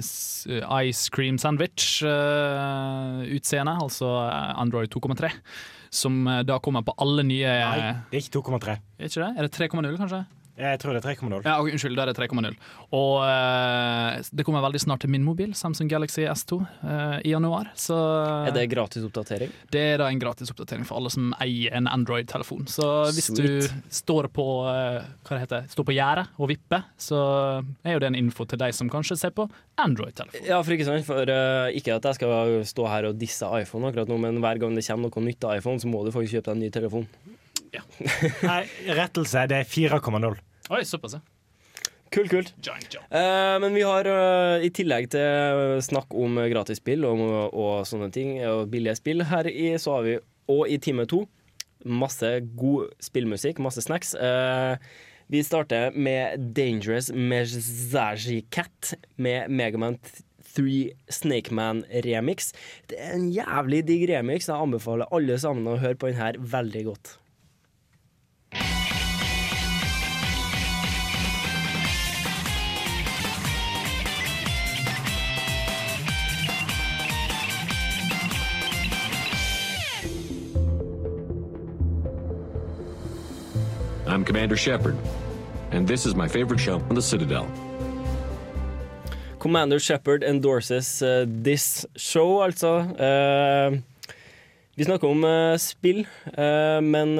Ice Cream Sandwich-utseende, altså eh, Android 2,3. Som da kommer på alle nye Nei, det er ikke 2,3. Er ikke det? Er det 3,0, kanskje? Jeg tror det er 3,0. Ja, okay, Unnskyld, det er 3,0. Og eh, det kommer veldig snart til min mobil, Samsung Galaxy S2, eh, i januar. Så Er det gratis oppdatering? det er da en gratis oppdatering for alle som eier en Android-telefon. Så hvis Sweet. du står på eh, hva det heter, står på gjerdet og vipper, så er jo det en info til deg som kanskje ser på Android-telefon. Ja, for ikke sant? For uh, ikke at jeg skal stå her og disse iPhone akkurat nå, men hver gang det kommer noe nytt av iPhone, så må du faktisk kjøpe deg en ny telefon. Nei, rettelse, det er 4,0. Oi, såpass, ja. Kult, kult. Giant jump. Eh, men vi har, eh, i tillegg til snakk om gratisspill og, og sånne ting, og billige spill her i, så har vi, og i time to, masse god spillmusikk, masse snacks. Eh, vi starter med Dangerous Mezaji Cat med Megaman 3 Snakeman remix. Det er en jævlig digg remix. Jeg anbefaler alle sammen å høre på den her veldig godt. I'm Commander Shepard, and this is my favorite show on the Citadel. Commander Shepard endorses uh, this show, altså. Uh, vi snakker om uh, spill, men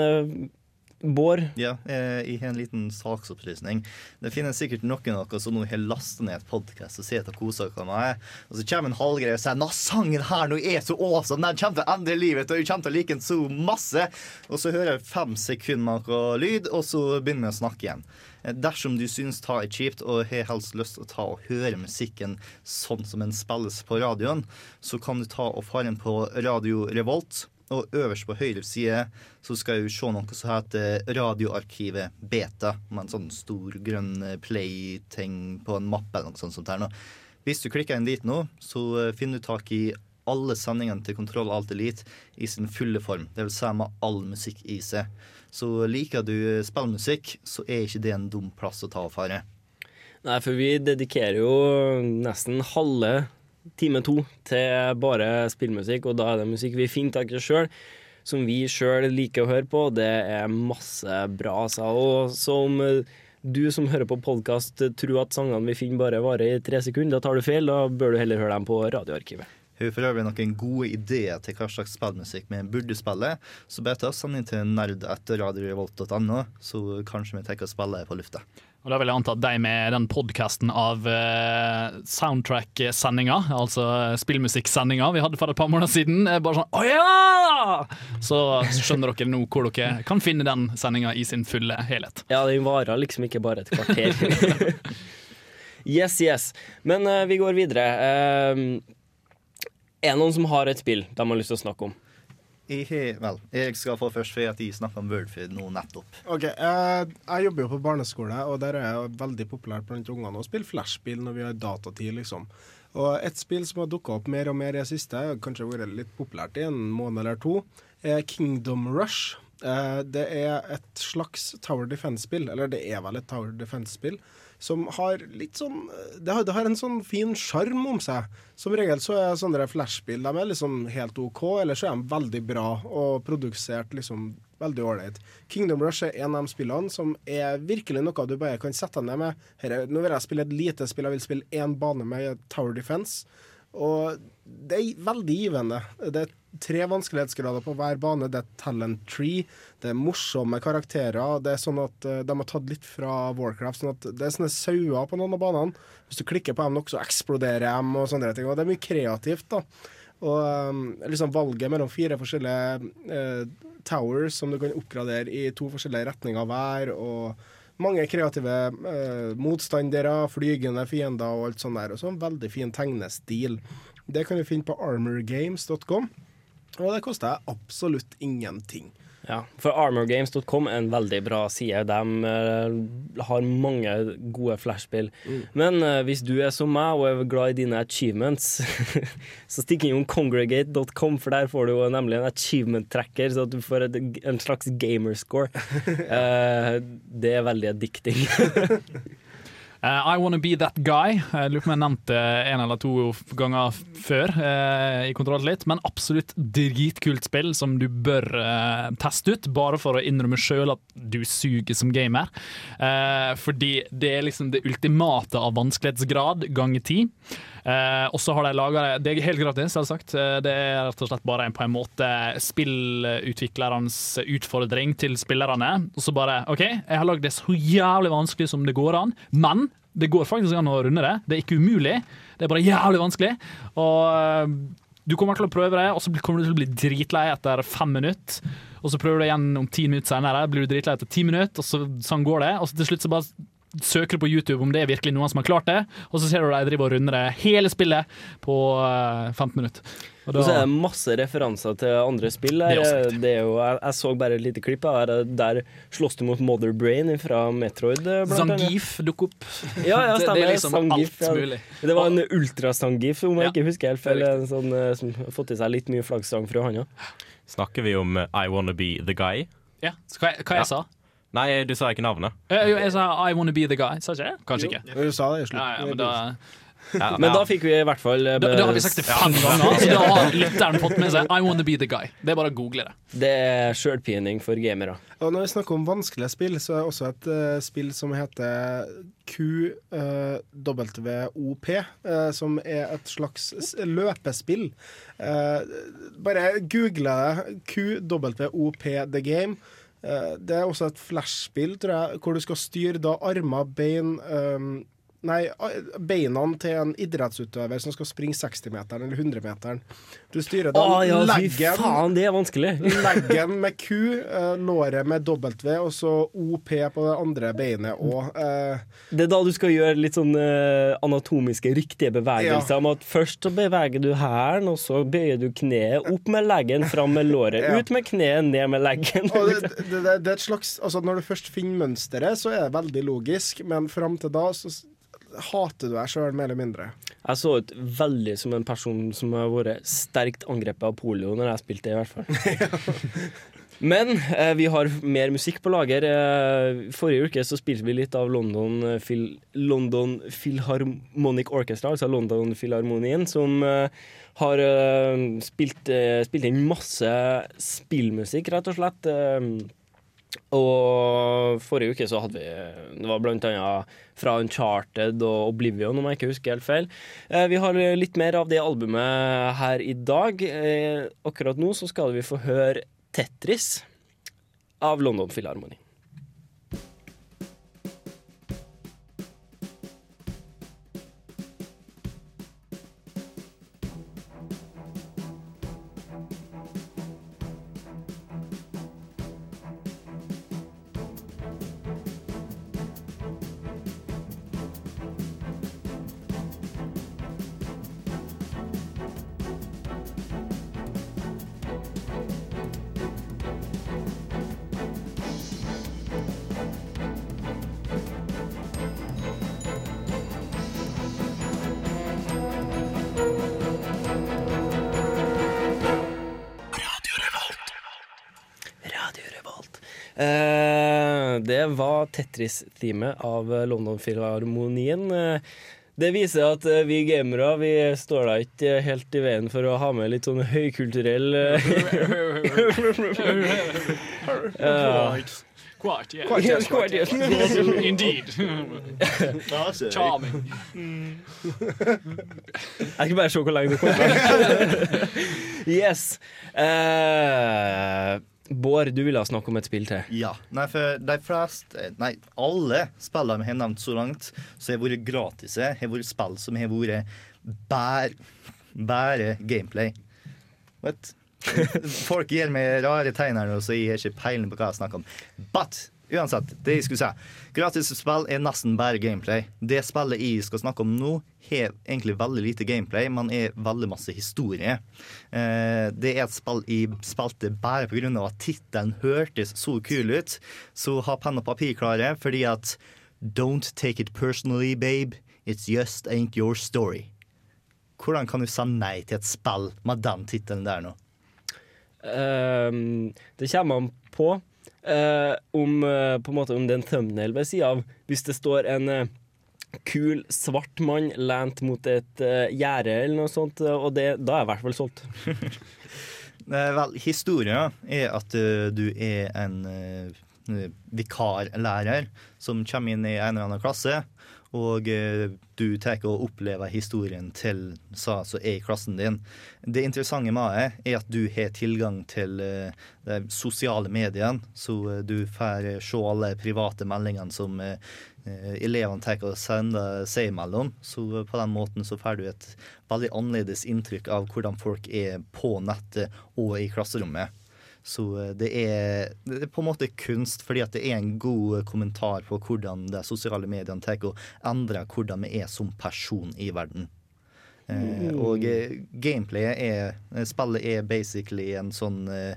Bård? Ja, i jeg har en liten saksopplysning. Det finnes sikkert noen av dere som nå har lastet ned et podkast og sitter og koser dere med det. Og så kommer en halvgreie og sier Nå, sangen her nå er så awesome! Den kommer til å endre livet, og jeg kommer til å like den så masse! Og så hører jeg fem sekunder med noe lyd, og så begynner vi å snakke igjen. Eh, Dersom du syns ta er kjipt og har helst lyst til å ta og høre musikken sånn som den spilles på radioen, så kan du ta og fare inn på Radio Revolt. Og øverst på høyre side så skal du se noe som heter Radioarkivet Beta, med en sånn stor grønn play-ting på en mappe eller noe sånt. som det er nå. Hvis du klikker inn dit nå, så eh, finner du tak i alle sendingene til Kontroll Alt Elite i sin fulle form. Det vil si med all musikk i seg. Så liker du spillmusikk, så er ikke det en dum plass å ta og fare. Nei, for vi dedikerer jo nesten halve time to til bare spillmusikk, og da er det musikk vi finner tak i sjøl, som vi sjøl liker å høre på. Det er masse bra, altså. Og som eh, du som hører på podkast tror at sangene vi finner bare varer i tre sekunder, da tar du feil. Da bør du heller høre dem på radioarkivet. Har for øvrig noen gode ideer til hva slags spillmusikk vi burde spille, så bare ta send inn til nerd etter radiorevolt.no, så kanskje vi tenker å spille på lufta. Og da vil jeg anta at de med den podkasten av uh, soundtrack-sendinga, altså spillmusikksendinga vi hadde for et par måneder siden, er bare sånn Å ja! Så skjønner dere nå hvor dere kan finne den sendinga i sin fulle helhet. Ja, den varer liksom ikke bare et kvarter. yes, yes. Men uh, vi går videre. Uh, er det noen som har et spill de har lyst til å snakke om? Jeg, vel, jeg skal få først, for at jeg snakka om Wordfeed nå nettopp. Ok, eh, Jeg jobber jo på barneskole, og der er jeg veldig populær blant ungene å spille flashspill når vi har datatid, liksom. Og et spill som har dukka opp mer og mer i det siste, og kanskje vært litt populært i en måned eller to, er Kingdom Rush. Eh, det er et slags Tower Defense-spill, eller det er vel et Tower Defense-spill, som har litt sånn Det har, det har en sånn fin sjarm om seg. Som regel så er sånne der flashspill de er liksom helt OK, eller så er de veldig bra og produsert liksom veldig ålreit. Kingdom Rush er en av de spillene som er virkelig noe du bare kan sette deg ned med. Her, er- nå vil jeg spille et lite spill, jeg vil spille én bane med Tower Defense. Og det er veldig givende. Det er tre vanskelighetsgrader på hver bane. Det er talent tree, det er morsomme karakterer. Det er sånn at eh, De har tatt litt fra Warcraft. sånn at Det er sånne sauer på noen av banene. Hvis du klikker på dem nok, så eksploderer de. Og sånne ting. Og det er mye kreativt. da og um, liksom valget mellom fire forskjellige eh, towers som du kan oppgradere i to forskjellige retninger hver, og mange kreative eh, motstandere, flygende fiender og alt sånt der. Og så en veldig fin tegnestil. Det kan du finne på armorgames.com, og det koster absolutt ingenting. Ja, for armorgames.com er en veldig bra side. De uh, har mange gode flashspill. Mm. Men uh, hvis du er som meg og er glad i dine achievements, så stikk innom congregate.com, for der får du jo nemlig en achievement tracker, så du får et, en slags gamerscore. uh, det er veldig addicting. Eh, I Wanna Be That Guy. Jeg lurer på om jeg nevnte en eller to ganger før eh, i Kontroll litt, men absolutt dritkult spill som du bør eh, teste ut, bare for å innrømme sjøl at du suger som gamer. Fordi det er liksom det ultimate av vanskelighetsgrad ganger ti. Eh, og så har de laga det er helt gratis, selvsagt. Eh, Det er rett og slett bare en, på en måte spillutviklerens utfordring til spillerne. Og så bare OK, jeg har lagd det så jævlig vanskelig som det går an, men det går faktisk an å runde det. Det er ikke umulig, det er bare jævlig vanskelig. Og eh, du kommer til å prøve det, og så kommer du til å bli dritlei etter fem minutter. Og så prøver du igjen om ti minutter senere, blir du dritlei etter ti minutter, og så sånn går det. Og så til slutt så bare søker du på YouTube om det er virkelig noen som har klart det, og så ser du de driver og runder det hele spillet på eh, 15 minutter. Og så er det masse referanser til andre spill. Det er også Det er jo, jeg, jeg så bare et lite klipp. Der, der slåss du mot Mother Brain fra Metroid. eh. Zangief dukker opp. Ja, ja, Det- det er liksom Zangief, alt ja. mulig. Det var en ultrastangif, om jeg Ja, ikke husker helt feil. En sånn, eh, som har fått i seg litt mye flaggstang fra handa. Snakker vi om eh, I Wanna Be The Guy? Ja, hva, hva jeg sa? Nei, du sa ikke navnet. Eh, jo, Jeg sa I wanna be the guy, sa ikke jeg? Kanskje ikke. Du sa det i slutten. Ja, ja, men da, Ja, Men da fikk vi i hvert fall eh, da, da har vi sagt det fem ganger, så da har lytteren fått med seg I wanna be the guy. Det er bare å google det. Det er sjølpining for gamere. Og når vi snakker om vanskelige spill, så er det også et uh, spill som heter QWOP, uh, som er et slags løpespill. Eh, bare google det. QWOP The Game. Eh, Det er også et flashspill, tror jeg, hvor du skal styre da armer, bein ehm, Nei, beina til en idrettsutøver som skal springe 60-meteren eller 100-meteren. Du styrer den. Ja, leggen faen, det er vanskelig. Leggen med Q, eh, låret med W, og så OP på det andre beinet òg. Det er da du skal gjøre litt sånn eh, anatomiske, riktige bevegelser. Ja. At først så beveger du hælen, og så bøyer du kneet opp med leggen, fram med låret. Ja. Ut med kneet, ned med leggen. Og det, det, det, det er et slags Altså Når du først finner mønsteret, så er det veldig logisk, men fram til da så hater du deg sjøl mer eller mindre. Jeg så ut veldig som en person som har vært sterkt angrepet av polio når jeg spilte, i hvert fall. Men eh, vi har mer musikk på lager. Eh, forrige uke så spilte vi litt av London, eh, Phil, London Philharmonic Orchestra, altså London Philharmonien, som eh, har eh, spilt, eh, spilt inn masse spillmusikk, rett og slett. Eh, og forrige uke så hadde vi Det var blant annet fra Uncharted og Oblivion, om jeg ikke husker helt feil. Eh, vi har litt mer av det albumet her i dag. Eh, akkurat nå så skal vi få høre Tetris av London Philharmoni. Tetris-teamet av London Philharmonien. Eh, Det viser at eh, vi gamere vi står da ikke helt i veien for å ha med litt sånn høykulturell eh. Quite. Quite, yes, quite, yes. Indeed. Charming. Jeg skal bare se hvor lenge det kommer. yes. Eh, Bård, du ville snakke om et spill til. Ja. Nei, for de fleste Nei, alle spillene vi har nevnt så langt, så har vært gratis. Har vært spill som har vært bare, bare gameplay. Vet? Folk gir meg rare tegn her nå, så jeg har ikke peiling på hva jeg snakker om. But uansett, det jeg skulle si. Gratis spill er nesten bare gameplay. Det spillet jeg skal snakke om nå, har egentlig veldig lite gameplay, men er veldig masse historie. Eh, det er et spill jeg spilte bare pga. at tittelen hørtes så kul ut. Så ha penn og papir klare, fordi at Don't take it personally, babe. It's just ain't your story. Hvordan kan du si nei til et spill med den tittelen der nå? Um, det kommer an på eh, om, eh, på en måte, om det thumbnail ved sida av. Hvis det står en eh, kul, svart mann lent mot et eh, gjerde eller noe sånt, eh, og det, da er jeg i hvert fall solgt. Eh, vel, historien er at uh, du er en uh, vikarlærer som kommer inn i en eller annen klasse, og eh, du tar og opplever historien til sa som er i klassen din. Det interessante med det er at du har tilgang til eh, de sosiale mediene, så eh, du får se alle private meldingene som elevene tar og sender seg imellom. Så på den måten så får du et veldig annerledes inntrykk av hvordan folk er på nettet og i klasserommet. Så eh, det er, det er på en måte kunst, fordi at det er en god kommentar på hvordan de sosiale mediene tar og endrer hvordan vi er som person i verden. Eh, Mm. og gameplayet er eh, Spillet er basically en sånn eh,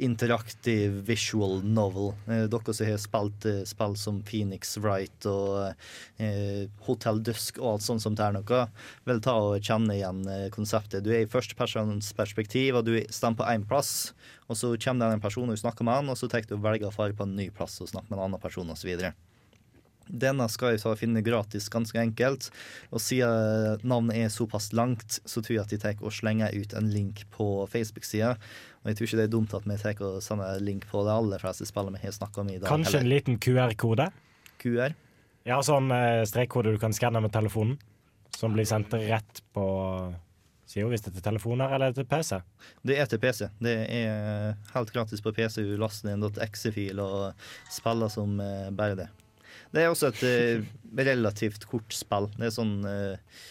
interaktiv visual novel. Dere som har spilt spill som Phoenix Wright og Hotel Dusk og alt sånt som det er noe, vil ta og kjenne igjen konseptet. Du er i førstepersonens perspektiv, og du står på én plass, og så kommer det en person og du snakker med han, og så tar du og velger å fare på en ny plass og snakke med en annen person osv. Denne skal jeg finne gratis ganske enkelt. Og siden navnet er såpass langt, så tror jeg at de tar og slenger ut en link på Facebook-sida. Og jeg tror ikke det er dumt at vi tar og sender link på de aller fleste spillene vi har snakka om i dag. Kanskje en liten QR-kode? QR? Ja, sånn eh, strekkode du kan skanne med telefonen. Som blir sendt rett på hun hvis det er til telefoner eller til PC. Det er til PC. Det er helt gratis på PC. Du laster ned en .exe-fil og spiller som eh, bare det. Det er også et eh, relativt kort spill. Det er sånn eh,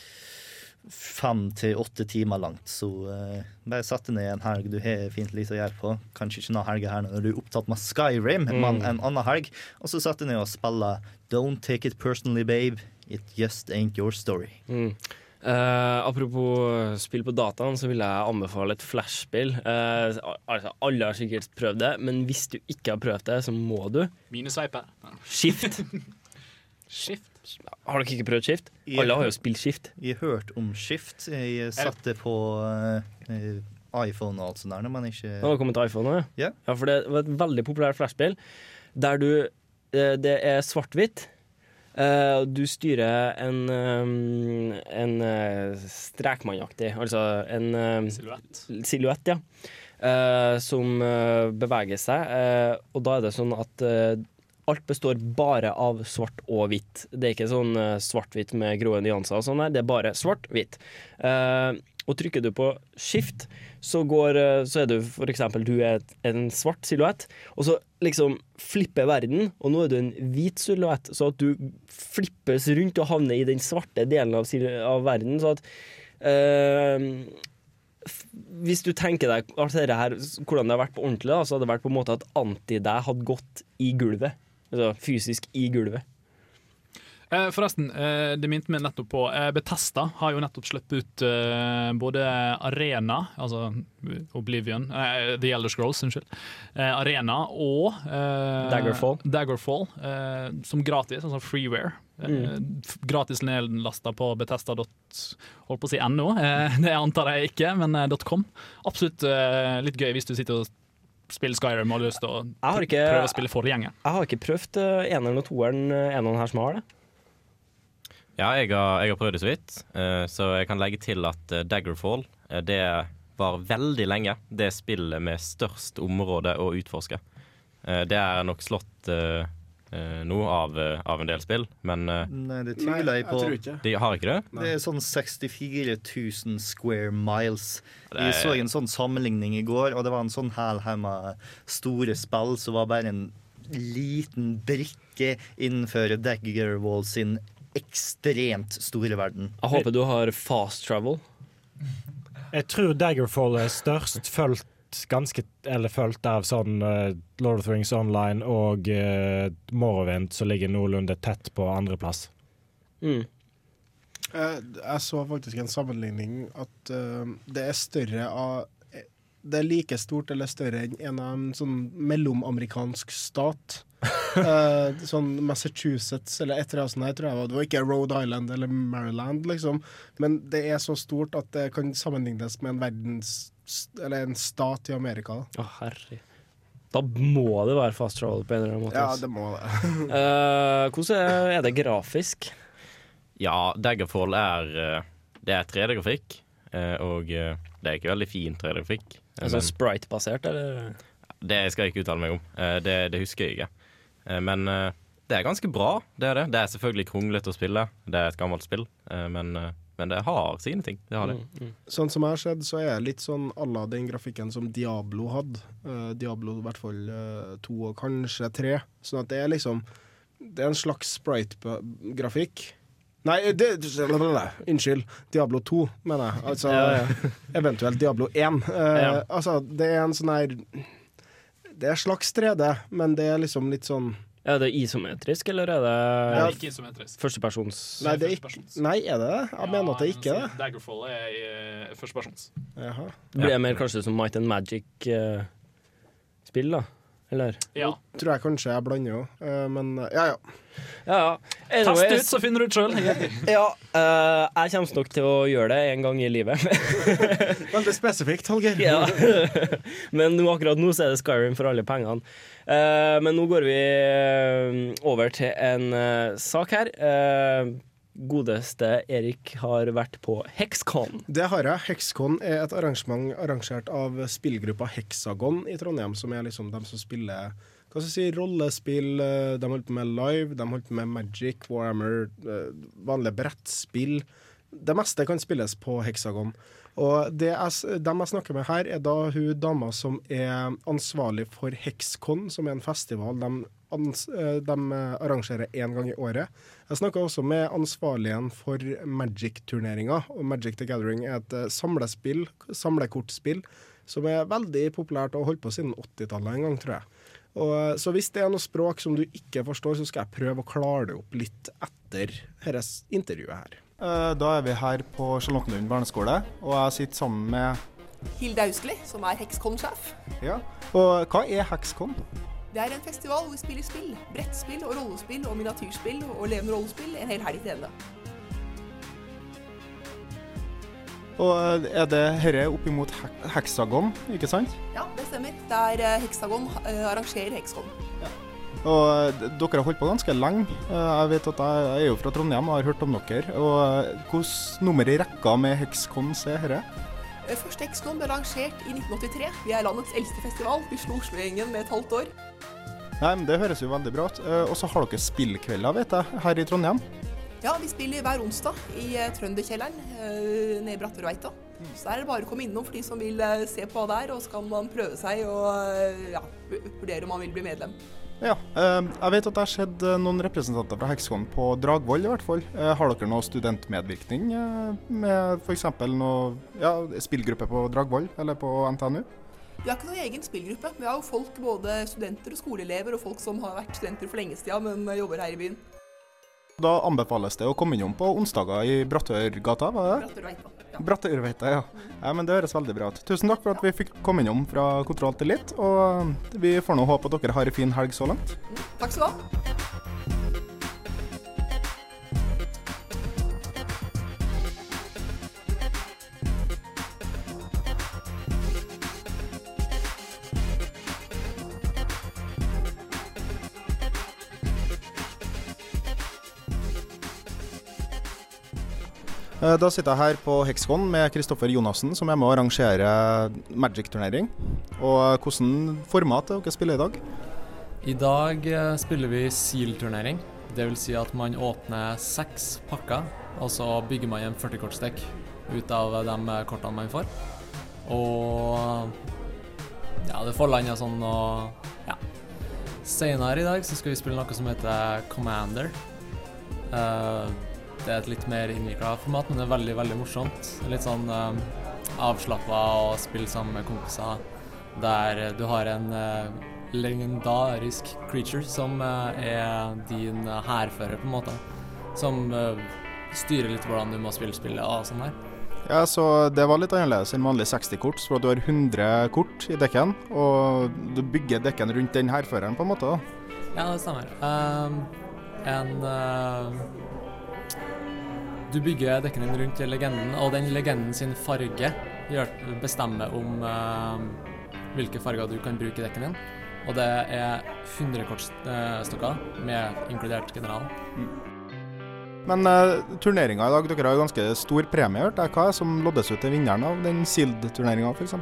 fem til åtte timer langt. Så uh, bare sett deg ned en helg du har fint lite å gjøre på. Kanskje ikke noen helg her når du er opptatt med Skyrim, Mm. men en annen helg. Og så setter deg ned og spiller Don't Take It Personally, Babe. It Just Ain't Your Story. Mm. Eh, apropos spill på dataen, så vil jeg anbefale et flashspill. Uh, altså, alle har sikkert prøvd det, men hvis du ikke har prøvd det, så må du. Minesveiper. Skift. Shift. Har dere ikke prøvd Skift? Alle har jo spilt Skift. Jeg har hørt om Skift. Jeg satte på uh, iPhone og alt sånt der, men ikke Nå har det kommet til iPhone òg, Ja. ja. For det var et veldig populært flashspill der du Det er svart-hvitt. Eh, Du styrer en, um, en uh, strekmannaktig, altså en eh, Silhuett. silhuett, ja. Uh, som beveger seg. og da er det sånn at alt består bare av svart og hvitt. Det er ikke sånn svart-hvitt med grå nyanser og sånn det er bare svart-hvitt. Eh, og trykker du på skift, så, går, eh, så er du eksempel du er en svart silhuett, og så liksom flipper verden, og nå er du en hvit silhuett, så at du flippes rundt og havner i den svarte delen av, av verden, så at øh, hvis du tenker deg her, hvordan det har vært på ordentlig, da, så hadde det vært på en måte at anti deg hadde gått i gulvet. Altså fysisk i gulvet. Eh, forresten, eh, det minte meg nettopp på eh, Betesta har jo nettopp sluppet ut både Arena, altså Oblivion, The Elder Scrolls, unnskyld, Arena og Daggerfall. Daggerfall som gratis, altså freeware. Mm. gratis nedlasta på betesta. Holdt på å si .no, det antar jeg ikke, men .com. Absolutt litt gøy hvis du sitter og spiller Skyrim og har lyst til å ikke- prøve å spille forgjengeren. Jeg har ikke prøvd eneren og toeren, eneren her som har det. Ja, jeg har, jeg har prøvd det så vidt, eh, så jeg kan legge til at eh, Daggerfall eh, det var veldig lenge det spillet med størst område å utforske. Eh, det er nok slått nå av, av en del spill, men Nei, det tviler jeg på. De har ikke det? Det er sånn 64 000 square miles. Vi Jeg er- så en sånn sammenligning i går, og det var en sånn hæl store spill som var bare en liten brikke innenfor Daggerwall sin ekstremt store verden. Jeg håper du har fast travel. Jeg tror Daggerfall er størst, fulgt ganske Eller fulgt av sånn uh, Lord of the Rings Online og uh, Morrowind, som ligger noenlunde tett på andreplass. Mm. Uh, Jeg så faktisk en sammenligning at uh, det er større av Det er like stort eller større enn en av en sånn mellomamerikansk stat. Eh, sånn Massachusetts eller et eller annet sånt. tror jeg. Det var ikke Rhode Island eller Maryland, liksom. Men det er så stort at det kan sammenlignes med en verdens Eller en stat i Amerika. Å, herre. Da må det være fast travel på en eller annen måte. Ja, det må det. uh, hvordan er- er det grafisk? Ja, Daggerfall er eh, Det er 3D-grafikk, eh, og det er ikke veldig fin 3D-grafikk. eh, Altså sprite-basert, eller? Det skal jeg ikke uttale meg om. Eh, Det, det husker jeg ikke. Eh, Men eh, det er ganske bra, det er det. Det er selvfølgelig kronglete å spille. Det er et gammelt spill, eh, men, men det har sine ting. Det har det. Mm, Sånn som jeg har sett, så er det litt sånn à la den grafikken som Diablo hadde. Eh, Diablo i hvert fall to og kanskje tre. Sånn at det er liksom Det er en slags sprite-grafikk. Nei, det, unnskyld. Diablo 2, mener jeg. Altså Ja, eventuelt Diablo 1. Uh, Ja. Altså, det er en sånn her Det er slags 3D, men det er liksom litt sånn Er det isometrisk, eller er det Ja. Ikke isometrisk. førstepersons Nei, det er ikke, nei, er det det? Jeg mener at det ikke er det. Daggerfall er i uh, førstepersons. Jaha. Det blir mer kanskje som Might and Magic-spill, da? Eller? Ja. Tror jeg kanskje jeg blander òg, men ja ja ja. Ja, ja. Test ut, så finner du ut sjøl. Ja, uh, jeg kommer nok til å gjøre det en gang i livet. Veldig spesifikt, Holger. ja. Men nå, akkurat nå så er det Skyrim for alle pengene. Uh, men nå går vi eh, over til en uh, sak her. Eh, godeste Erik har vært på Hexcon. Det har jeg. Hexcon er et arrangement arrangert av spillgruppa Hexagon i Trondheim, som er liksom dem som spiller hva skal si, rollespill. eh, De holdt på med live, de holdt på med Magic, Warhammer, eh, vanlige brettspill. det meste kan spilles på Hexagon. Og det jeg, dem jeg snakker med her, er da hun dama som er ansvarlig for Hexcon, som er en festival de, de arrangerer én gang i året. Jeg snakka også med ansvarligen for Magic-turneringa. Og Magic the Gathering er et eh, samlespill, samlekortspill, som er veldig populært og har holdt på siden 80-tallet en gang, tror jeg. Og, eh, så hvis det er noe språk som du ikke forstår, så skal jeg prøve å klare det opp litt etter dette intervjuet her. Eh, Da er vi her på Charlottenlund barneskole, og jeg sitter sammen med Hilde Austli, som er Hexcon-sjef. Ja. Og hva er Hexcon? Det er en festival hvor vi spiller spill. Brettspill og rollespill og miniatyrspill og levende rollespill en hel helg til ende. Og eh, er det herre oppimot hek heksagon, ikke sant? Ja, det stemmer. Der Heksagon arrangerer Hexagon Ja. Og eh, dere har holdt på ganske lenge. Eh, Jeg vet at jeg er jo fra Trondheim og har hørt om dere. Og eh, hvilket nummer i rekka med Hexcon er herre? Første Hexcon ble arrangert i 1983. Vi er landets eldste festival. Vi slo Oslo-gjengen med et halvt år. Nei, men Det høres jo veldig bra ut. Eh, Og så har dere spillkvelder, vet jeg, her i Trondheim. Ja, vi spiller hver onsdag i eh, Trønderkjelleren eh, nede i Bratterveita. Så der er det bare å komme innom for de som vil se på hva det er, og så kan man prøve seg og ja, vurdere om man vil bli medlem. Ja, eh, jeg vet at det har skjedd eh, noen representanter fra Hexcon på Dragvoll i hvert fall. Eh, Har dere noe studentmedvirkning med f.eks. noe ja, spillgruppe på Dragvoll eller på NTNU? Vi har ikke noen egen spillgruppe. Vi har jo folk, både studenter og skoleelever, og folk som har vært studenter for lenge siden, men jobber her i byen. Da anbefales det å komme innom på onsdager i Brattørgata, var det det? Bratterveita. Brattørveita, ja. ja. Men det høres veldig bra ut. Tusen takk for at vi fikk komme innom fra Kontroll til litt, og vi får nå håpe at dere har en fin helg så langt. Takk skal du ha. Da sitter jeg her på Hexcon med Kristoffer Jonassen, som er med å arrangere Magic-turnering. Og hvordan format er dere spiller i dag? I dag eh, spiller vi SEAL-turnering. Vil si at man åpner seks pakker, og så bygger man en 40-kortsdekk ut av de eh, kortene man får. Og ja, det får landa sånn og ja. Senere i dag så skal vi spille noe som heter Commander. Eh, det er et litt mer innvikla format, men det er veldig, veldig morsomt. Litt sånn uh, avslappa og spille sammen med kompiser der du har en uh, legendarisk creature som uh, er din eh, hærfører, på en måte. Som uh, styrer litt hvordan du må spille spillet og sånn her. Ja, så Det var litt annerledes enn vanlig 60-kort, for at du har 100 kort i dekken. Og du bygger dekken rundt den hærføreren, på en måte. da. Ja, det stemmer. Ehm, en eh, Du bygger dekken din rundt legenden, og den legenden sin farge bestemmer om uh, hvilke farger du kan bruke i dekken din. Og det er 100 kortstokker, med inkludert generalen. Men uh, turneringa i dag, dere har jo ganske stor premie, hørte jeg. Hva er som loddes ut til vinneren av den Sild-turneringa, f.eks.?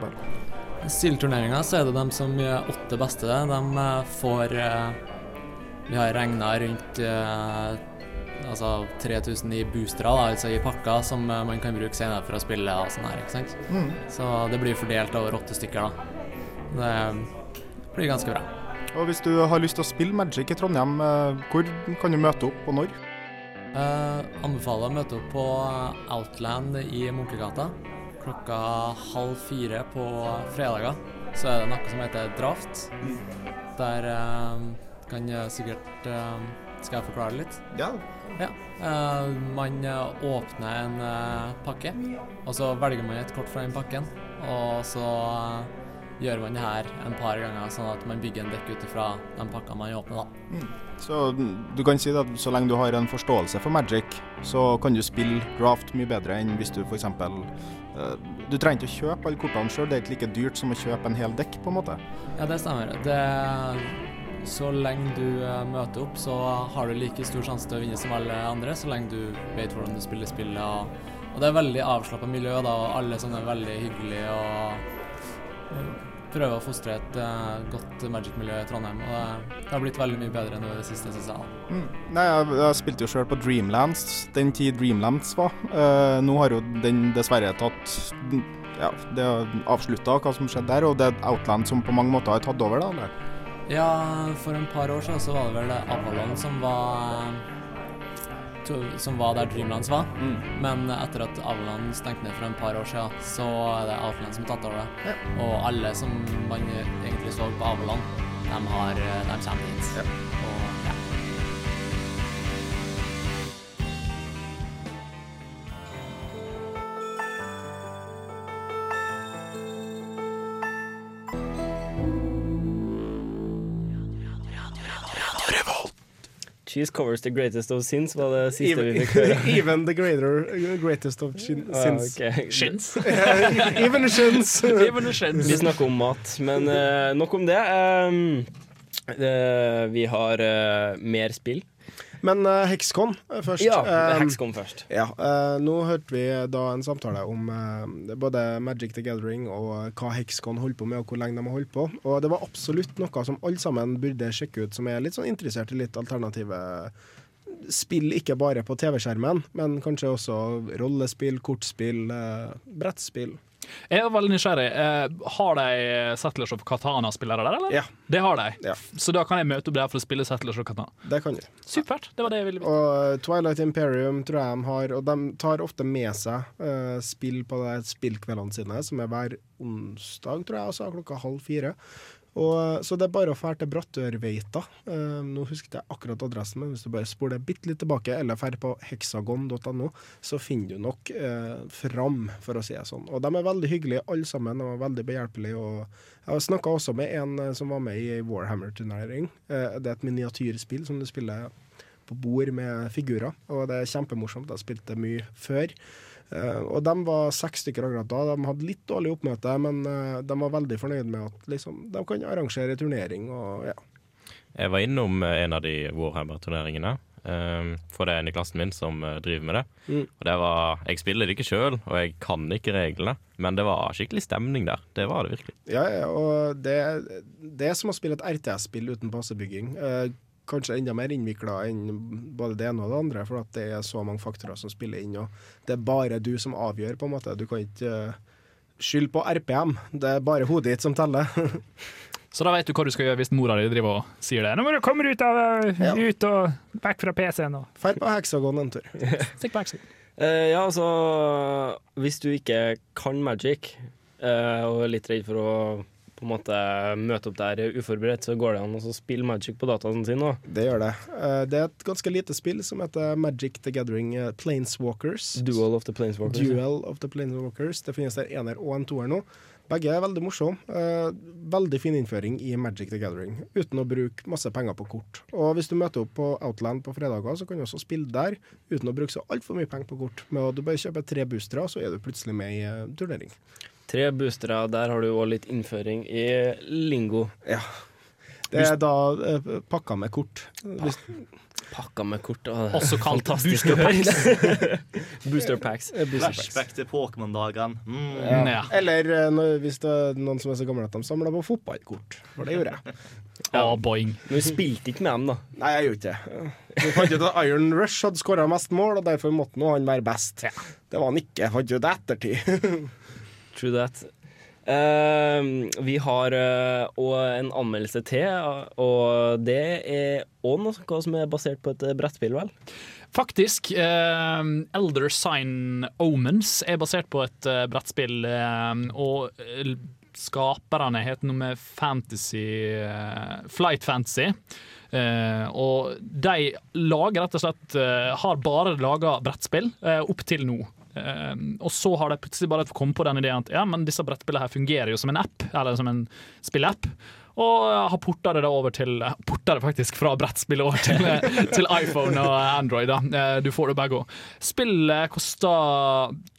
I SILD-turneringa så er det de som gjør åtte beste. De eh, får uh, Vi har regna rundt eh, altså 3000 i boostere, da, altså i pakker, som eh, man kan bruke senere for å spille og sånn her, ikke sant. Mm. Så det blir fordelt over åtte stykker, da. Det blir ganske bra. Og hvis du har lyst til å spille Magic i Trondheim, eh, hvor kan du møte opp, og når? Eh, anbefaler å møte opp på Outland i Munkegata klokka halv fire på fredager. Så er det noe som heter draft. Der eh, kan sikkert eh, Skal jeg forklare litt? Ja. Ja. Uh, man eh, åpner en uh, pakke, og så velger man et kort fra den pakken. Og så uh, gjør man det her en par ganger, sånn at man bygger en dekk ut ifra den pakkene man åpner. da. Mm. Så du kan si at så lenge du har en forståelse for Magic, så kan du spille draft mye bedre enn hvis du f.eks. Du trenger ikke å kjøpe alle kortene sjøl, det er ikke like dyrt som å kjøpe en hel dekk, på en måte. Ja, det stemmer. Det, så lenge du eh, møter opp, så har du like stor sjanse til å vinne som alle andre, så lenge du vet hvordan du spiller spillet. Og, og det er veldig avslappa miljø, da, og alle sånne er veldig hyggelige og prøver å fostre et uh, godt Magic-miljø i Trondheim. Og det, har blitt veldig mye bedre enn det siste, syns jeg. Mm. Nei, jeg, jeg spilte jo sjøl på Dreamlands, den tid Dreamlands var. Uh, nå har jo den dessverre tatt Ja, det avslutta hva som skjedde der, og det er Outland som på mange måter har tatt over, da? eller? Ja, for en par år siden så var det vel Avalon som var som var der Dreamlands var. Men etter at Avalon stengte ned for en par år siden, så er det Outland som har tatt over det. Og alle som man egentlig så på Avalon, de, har, de kommer dit. Og Cheese covers the greatest of sins, var det siste vi fikk høre. Even, even the greater, greatest of chin, Ah, sins. ok. Shins. even the shins. Even the shins. Vi snakker om mat, men uh, nok om det. Um, eh, vi har uh, mer spill. Men uh, Hexcon eh, først. Ja, Eh, Hexcon først. Ja, uh, Nå hørte vi da en samtale om eh, både Magic the Gathering og hva Hexcon holder på med, og hvor lenge de har holdt på. Og det var absolutt noe som alle sammen burde sjekke ut, som er litt sånn interessert i litt alternative spill, ikke bare på TV-skjermen, men kanskje også rollespill, kortspill, eh, brettspill. Jeg er veldig nysgjerrig. Eh, har de Settlers of Katana-spillere der, eller? Ja. Det har de. Så da kan jeg møte opp der for å spille Settlers of Katana. Det kan du. Supert. Det var det jeg ville vite. Og Twilight Imperium tror jeg de har, og de tar ofte med seg uh, spill på de spillkveldene sine, som er hver onsdag, tror jeg, altså klokka halv fire. Og, eh, så det er bare å fære til Brattørveita. Uh, nå husker jeg akkurat adressen, men hvis du bare spoler bitte litt tilbake, eller drar på hexagon.no, så finner du nok uh, fram, for å si det sånn. Og de er veldig hyggelige, alle sammen. Er veldig behjelpelige. Og jeg snakka også med en som var med i Warhammer-turnering. Uh, det er et miniatyrspill som du spiller på bord med figurer, og det er kjempemorsomt. Jeg spilte mye før. Eh, og de var seks stykker akkurat da. De hadde litt dårlig oppmøte, men eh, de var veldig fornøyd med at liksom, de kan arrangere turnering og ja. Jeg var innom eh, en av de Warhammer-turneringene. For det er en i klassen min som driver med det. Mm. Og det var, Jeg spiller det ikke sjøl, og jeg kan ikke reglene, men det var skikkelig stemning der. Det var det virkelig. Ja, ja, og det, det er som å spille et RTS-spill uten basebygging. Eh, kanskje enda mer innvikla enn både det ene og det andre, for at det er så mange faktorer som spiller inn. Og det er bare du som avgjør, på en måte. Du kan ikke eh, skylde på RPM. Det er bare hodet ditt som teller. Så da vet du hva du skal gjøre hvis mora di driver og sier det. Nå må du komme ut, av, ut og vekk fra PC-en. og- Fær på Hexagon en tur. Stikk på Hexagon. Uh, ja, altså Hvis du ikke kan magic, uh, og er litt redd for å på en måte møte opp der uforberedt, så går det an å spille magic på dataen sin òg. Det gjør det. Eh, Det er et ganske lite spill som heter Magic the Gathering eh, Planeswalkers. Duel of the Planeswalkers. Duel of the Planeswalkers. Det finnes der ener og en toer nå. Begge er veldig morsomme. Eh, veldig fin innføring i Magic the Gathering, uten å bruke masse penger på kort. Og hvis du møter opp på Outland på fredager, så kan du også spille der uten å bruke så altfor mye penger på kort. Med å du bare kjøper tre boostere, så er du plutselig med i turnering. Tre boostere, der har du òg litt innføring i lingo. Ja. Det er da eh, pakka med kort. Hvis, Pakka med kort. og Også kalt fantastisk booster å høre. packs. booster packs. Flashback til Pokémon-dagene. Mm. ja. Eller eh, når, hvis det er noen som er så gamle at de samler på fotballkort. For det gjorde jeg. Ja, boing. Men du spilte ikke med dem, da? Nei, jeg gjorde ikke det. Vi fant ut at Iron Rush hadde skåra mest mål, og derfor måtte nå han være best. Det var han ikke. Fant ut ettertid. True that. Uh, vi har òg en anmeldelse til, og det er òg noe som er basert på et eh, brettspill, vel? Faktisk. Uh, Elder Sign Omens er basert på et eh, brettspill, eh, og eh, skaperne heter noe med Fantasy eh, Flight Fantasy. Uh, og de lager rett og slett uh, Har bare laga brettspill uh, opp til nå. Eh, og så har de plutselig bare kommet på den ideen at ja, men disse brettspillene her fungerer jo som en app, eller som en spillapp. Og har porta det da over til Porta det faktisk fra brettspill over til, til iPhone og Android. da. Eh, Du får det begge òg. Spillet kosta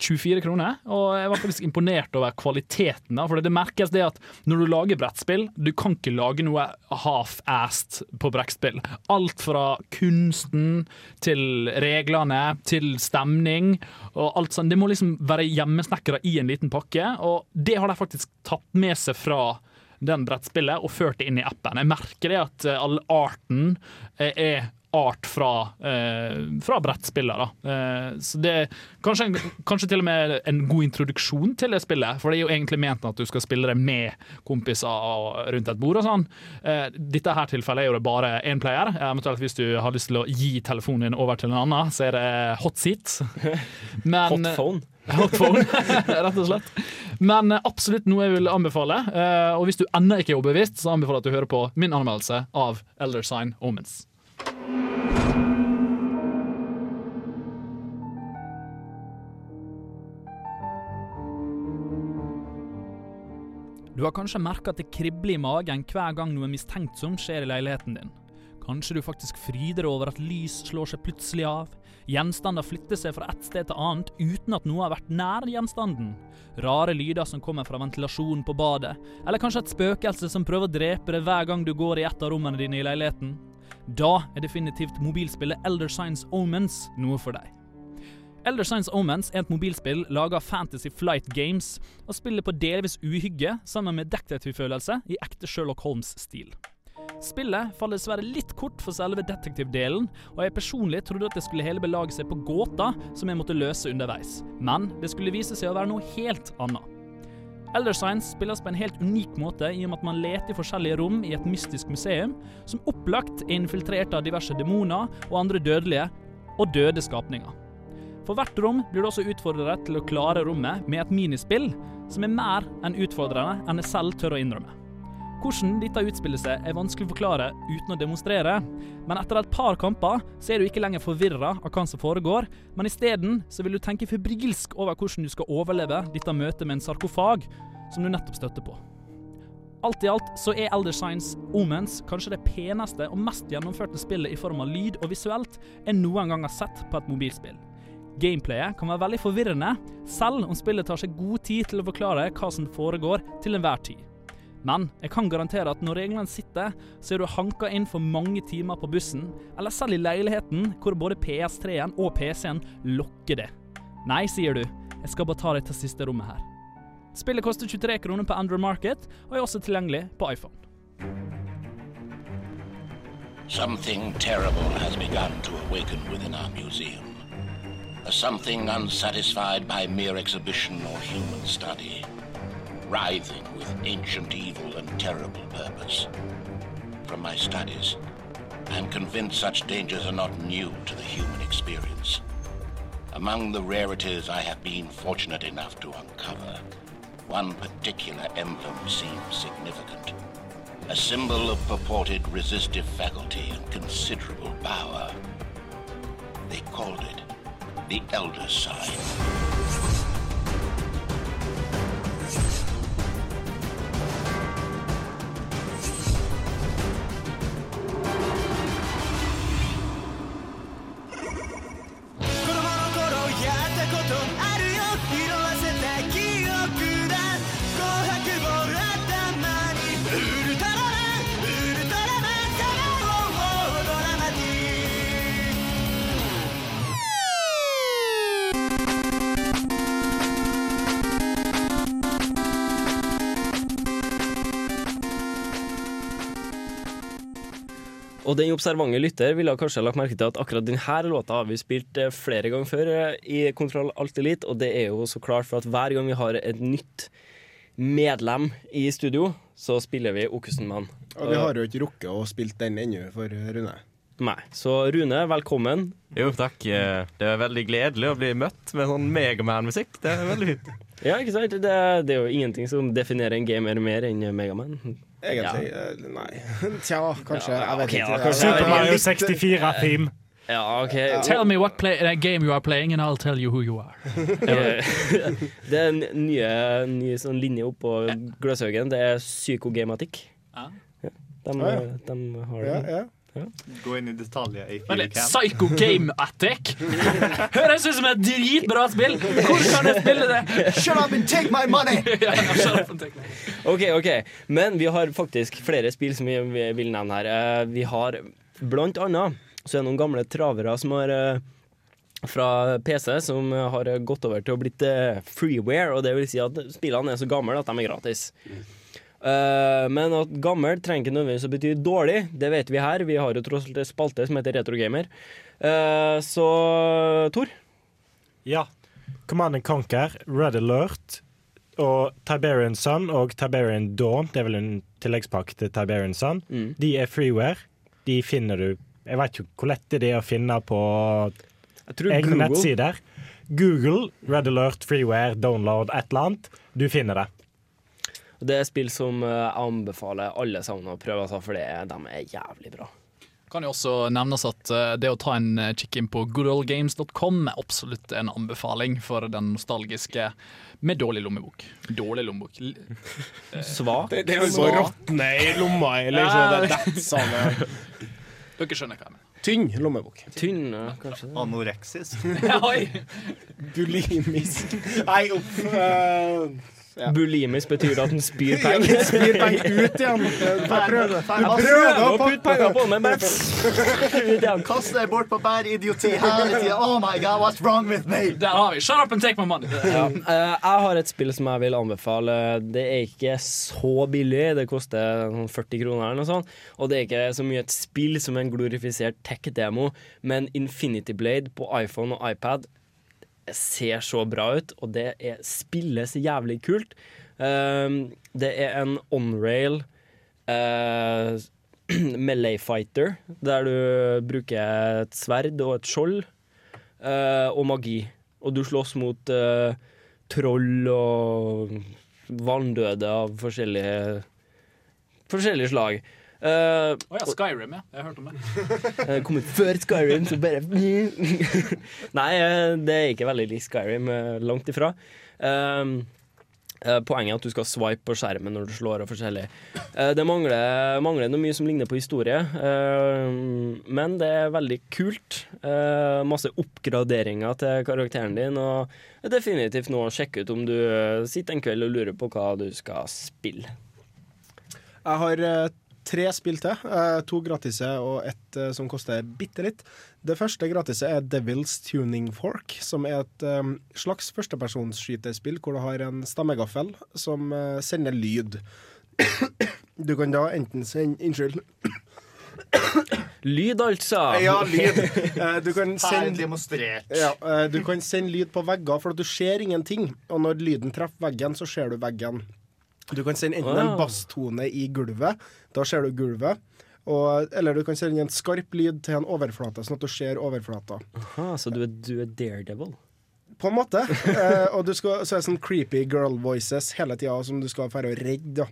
24 kroner, og jeg var faktisk imponert over kvaliteten. da, For det merkes det at når du lager brettspill, du kan ikke lage noe half-assed på brettspill. Alt fra kunsten til reglene til stemning og alt sånt. Det må liksom være hjemmesnekra i en liten pakke, og det har de faktisk tatt med seg fra den brettspillet og ført det inn i appen. Jeg merker det at eh, all arten eh, er art fra, eh, fra brettspillere. Eh, så det er kanskje, kanskje til og med en god introduksjon til det spillet, for det er jo egentlig ment at du skal spille det med kompiser rundt et bord og sånn. Eh, dette her tilfellet er jo det bare én player. Eventuelt hvis du har lyst til å gi telefonen din over til en annen, så er det hot seat. Men, Hot phone. Hot phone, rett og slett. Men eh, absolutt noe jeg vil anbefale. Eh, og hvis du ennå ikke er overbevist, så anbefaler jeg at du hører på min anmeldelse av Elder Sign Omens. Du har kanskje merka at det kribler i magen hver gang noe mistenksomt skjer i leiligheten din. Kanskje du faktisk fryder deg over at lys slår seg plutselig av, gjenstander flytter seg fra et sted til annet uten at noe har vært nær gjenstanden, rare lyder som kommer fra ventilasjonen på badet, eller kanskje et spøkelse som prøver å drepe deg hver gang du går i et av rommene dine i leiligheten. Da er definitivt mobilspillet Elder Signs Omens noe for deg. Elder Signs Omens er et mobilspill laga Fantasy Flight Games, og spiller på delvis uhygge sammen med detektivfølelse i ekte Sherlock Holmes-stil. Spillet faller dessverre litt kort for selve detektivdelen, og jeg personlig trodde at det skulle hele belage seg på gåter som jeg måtte løse underveis, men det skulle vise seg å være noe helt annet. Elder Signs spilles på en helt unik måte i og med at man leter i forskjellige rom i et mystisk museum, som opplagt er infiltrert av diverse demoner og andre dødelige og døde skapninger. For hvert rom blir du også utfordret til å klare rommet med et minispill som er mer enn utfordrende enn jeg selv tør å innrømme. Hvordan dette utspiller seg er vanskelig å forklare uten å demonstrere, men etter et par kamper så er du ikke lenger forvirra av hva som foregår, men isteden vil du tenke febrilsk over hvordan du skal overleve dette møtet med en sarkofag som du nettopp støtter på. Alt i alt så er Elder Signs Omens kanskje det peneste og mest gjennomførte spillet i form av lyd og visuelt jeg noen gang har sett på et mobilspill. Gameplayet kan være veldig forvirrende, selv om spillet tar seg god tid til å forklare hva som foregår til enhver tid. Men jeg kan garantere at når reglene sitter, så er du hanka inn for mange timer på bussen, eller selv i leiligheten hvor både PS3-en og PC-en lokker det. Nei, sier du, jeg skal bare ta deg til siste rommet her. Spillet koster 23 kroner på Android Market, og er også tilgjengelig på iPhone. Something terrible has begun to awaken within our museum. A something unsatisfied by mere exhibition or human study. Writhing with ancient evil and terrible purpose. From my studies, I'm convinced such dangers are not new to the human experience. Among the rarities I have been fortunate enough to uncover, one particular emblem seems significant. A symbol of purported resistive faculty and considerable power. They called it the Elder Sign. Og den observante lytter ville kanskje ha lagt merke til at akkurat denne låta har vi spilt eh, flere ganger før eh, i Kontroll Alt Elite, og det er jo så klart for at hver gang vi har et nytt medlem i studio, så spiller vi Okkusenmann. Og vi har jo ikke rukket å spille den ennå for Rune. Nei. Så Rune, velkommen. Jo, takk. Eh, Det er veldig gledelig å bli møtt med sånn Megaman-musikk. Det er veldig fint. Ja, ikke sant? Det, det er jo ingenting som definerer en gamer mer enn Megaman. Egentlig eh, nei. Tja, kanskje. Ja, Jeg vet ok, ikke. Super Mario 64-theme. Ja, OK. Tell me what play, uh, game you are playing, and I'll tell you who you are. Det er en nye, ny sånn linje oppå Gløshaugen. Det er psykogamatikk. Ja. Ja, de, Ah, ja. de har Ja, det. Ja. Gå inn i detaljer Men det- Psycho Game Attic! Høres ut som et dritbra spill! Hvor kan jeg spille det? Shut up and take my money! ja, take my OK, OK. Men vi har faktisk flere spill som vi vi vil nevne her. Eh, Vi har blant annet så er det noen gamle travere som har eh, fra PC som har gått over til å blitt eh, freeware, og det vil si at spillene er så gamle at de er gratis. Eh, men at gammel trenger ikke nødvendigvis å bety dårlig. Det vet vi her. Vi har jo tross alt en spalte som heter Retrogamer. Eh, så Tor? Ja. Command and Conquer, Red Alert og Tiberian Sun og Tiberian Dawn, det er vel en tilleggspakke til Tiberian Sun, Mm. de er freeware. De finner du Jeg vet ikke hvor lett det er å finne på egne Google. nettsider. Google, Red Alert, freeware, download, et eller annet. Du finner det. Det er spill som eh, jeg anbefaler alle sammen å prøve, altså, for det, de er jævlig bra. Kan jo også nevnes at eh, det å ta en eh, kikk inn på goodoldgames.com er absolutt en anbefaling for den nostalgiske med dårlig lommebok. Dårlig lommebok. L- Svak. Det, det er jo så råtne i lomma i sånn. Det er det samme. Dere skjønner hva jeg mener. Tynn lommebok. Tynn, kanskje. Anoreksisk. Bulimisk. Nei, uff. Ja. Bulimisk betyr at den spyr penger. ja, spyr penger ut igjen. Jeg prøver, jeg prøver å putte penger på den, men ut igjen. Kast deg bort på bad idioti hele tida. Oh my god, what's wrong with me? Der har vi Shut up and take my money. Ja. eh, jeg har et spill som jeg vil anbefale. Det er ikke så billig. Det koster sånn 40 kroner eller noe sånt. Og det er ikke så mye et spill som en glorifisert tech-demo, men Infinity Blade på iPhone og iPad ser så bra ut, og det er, spilles jævlig kult. Um, det er en on-rail uh, melee fighter, der du bruker et sverd og et skjold uh, og magi. Og du slåss mot eh, troll og vanndøde av forskjellige forskjellige slag. Uh, ja, Skyrim, ja. Jeg har hørt om det. Kommer kom ut før Skyrim, så bare Nei, eh, det er ikke veldig lik Skyrim. eh, Langt ifra. Um, eh, Poenget er at du skal swipe på skjermen når du slår og forskjellig. Eh, Det mangler, mangler noe mye som ligner på historie, eh, men det er veldig kult. Eh, Masse oppgraderinger til karakteren din, og det er definitivt noe å sjekke ut om du sitter en kveld og lurer på hva du skal spille. Jeg har tre spill til. eh, to gratise og ett eh, som koster bitte litt. Det første gratise er Devil's Tuning Fork, som er et eh, slags førstepersonsskytespill hvor du har en stemmegaffel som sender lyd. Du kan da enten sende Unnskyld. Lyd, altså! Ja, lyd. Eh, Du kan sende demonstrert. ja, eh, du kan sende lyd på vegger, for at du ser ingenting. Og når lyden treffer veggen, så ser du veggen. Du kan sende enten en basstone i gulvet, da ser du gulvet. Og, eller du kan sende en skarp lyd til en overflate, sånn at du ser overflata. Aha, så du er, du er daredevil? På en måte. Eh, og skal, så er det sånn creepy girl voices hele tida som du skal dra og redde.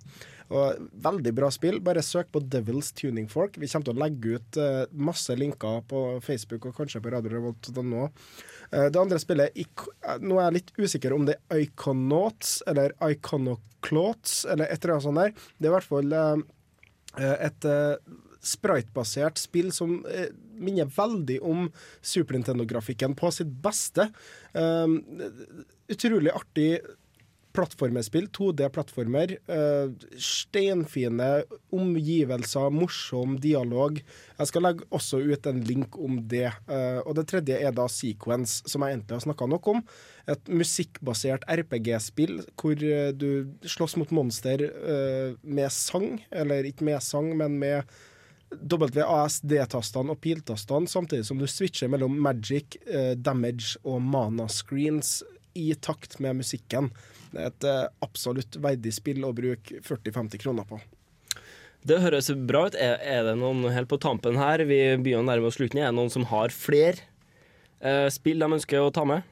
Og veldig bra spill. Bare søk på Devil's Tuning Fork. Vi kommer til å legge ut eh, masse linker på Facebook og kanskje på Radio radiorevolt.no. Eh, det andre spillet eh, Nå er jeg litt usikker om det er Iconauts eller Iconoclots eller et eller annet sånt der. Det er i hvert fall eh, eh, et sprite-basert spill som minner veldig om Super Nintendo-grafikken på sitt beste. Um, utrolig artig plattformerspill, 2D-plattformer. Uh, steinfine omgivelser, morsom dialog. Jeg skal legge også ut en link om det. Uh, og det tredje er da Sequence, som jeg egentlig har snakka nok om. Et musikkbasert RPG-spill hvor eh, du slåss mot monster eh, med sang, eller ikke med sang, men med WASD-tastene og piltastene, samtidig som du switcher mellom magic, eh, damage og mana screens i takt med musikken. Det er et eh, absolutt verdig spill å bruke 40-50 kroner på. Det høres bra ut. Er, er det noen helt på tampen her? Vi begynner å nærme oss slutten. Er det noen som har flere eh, spill de ønsker å ta med?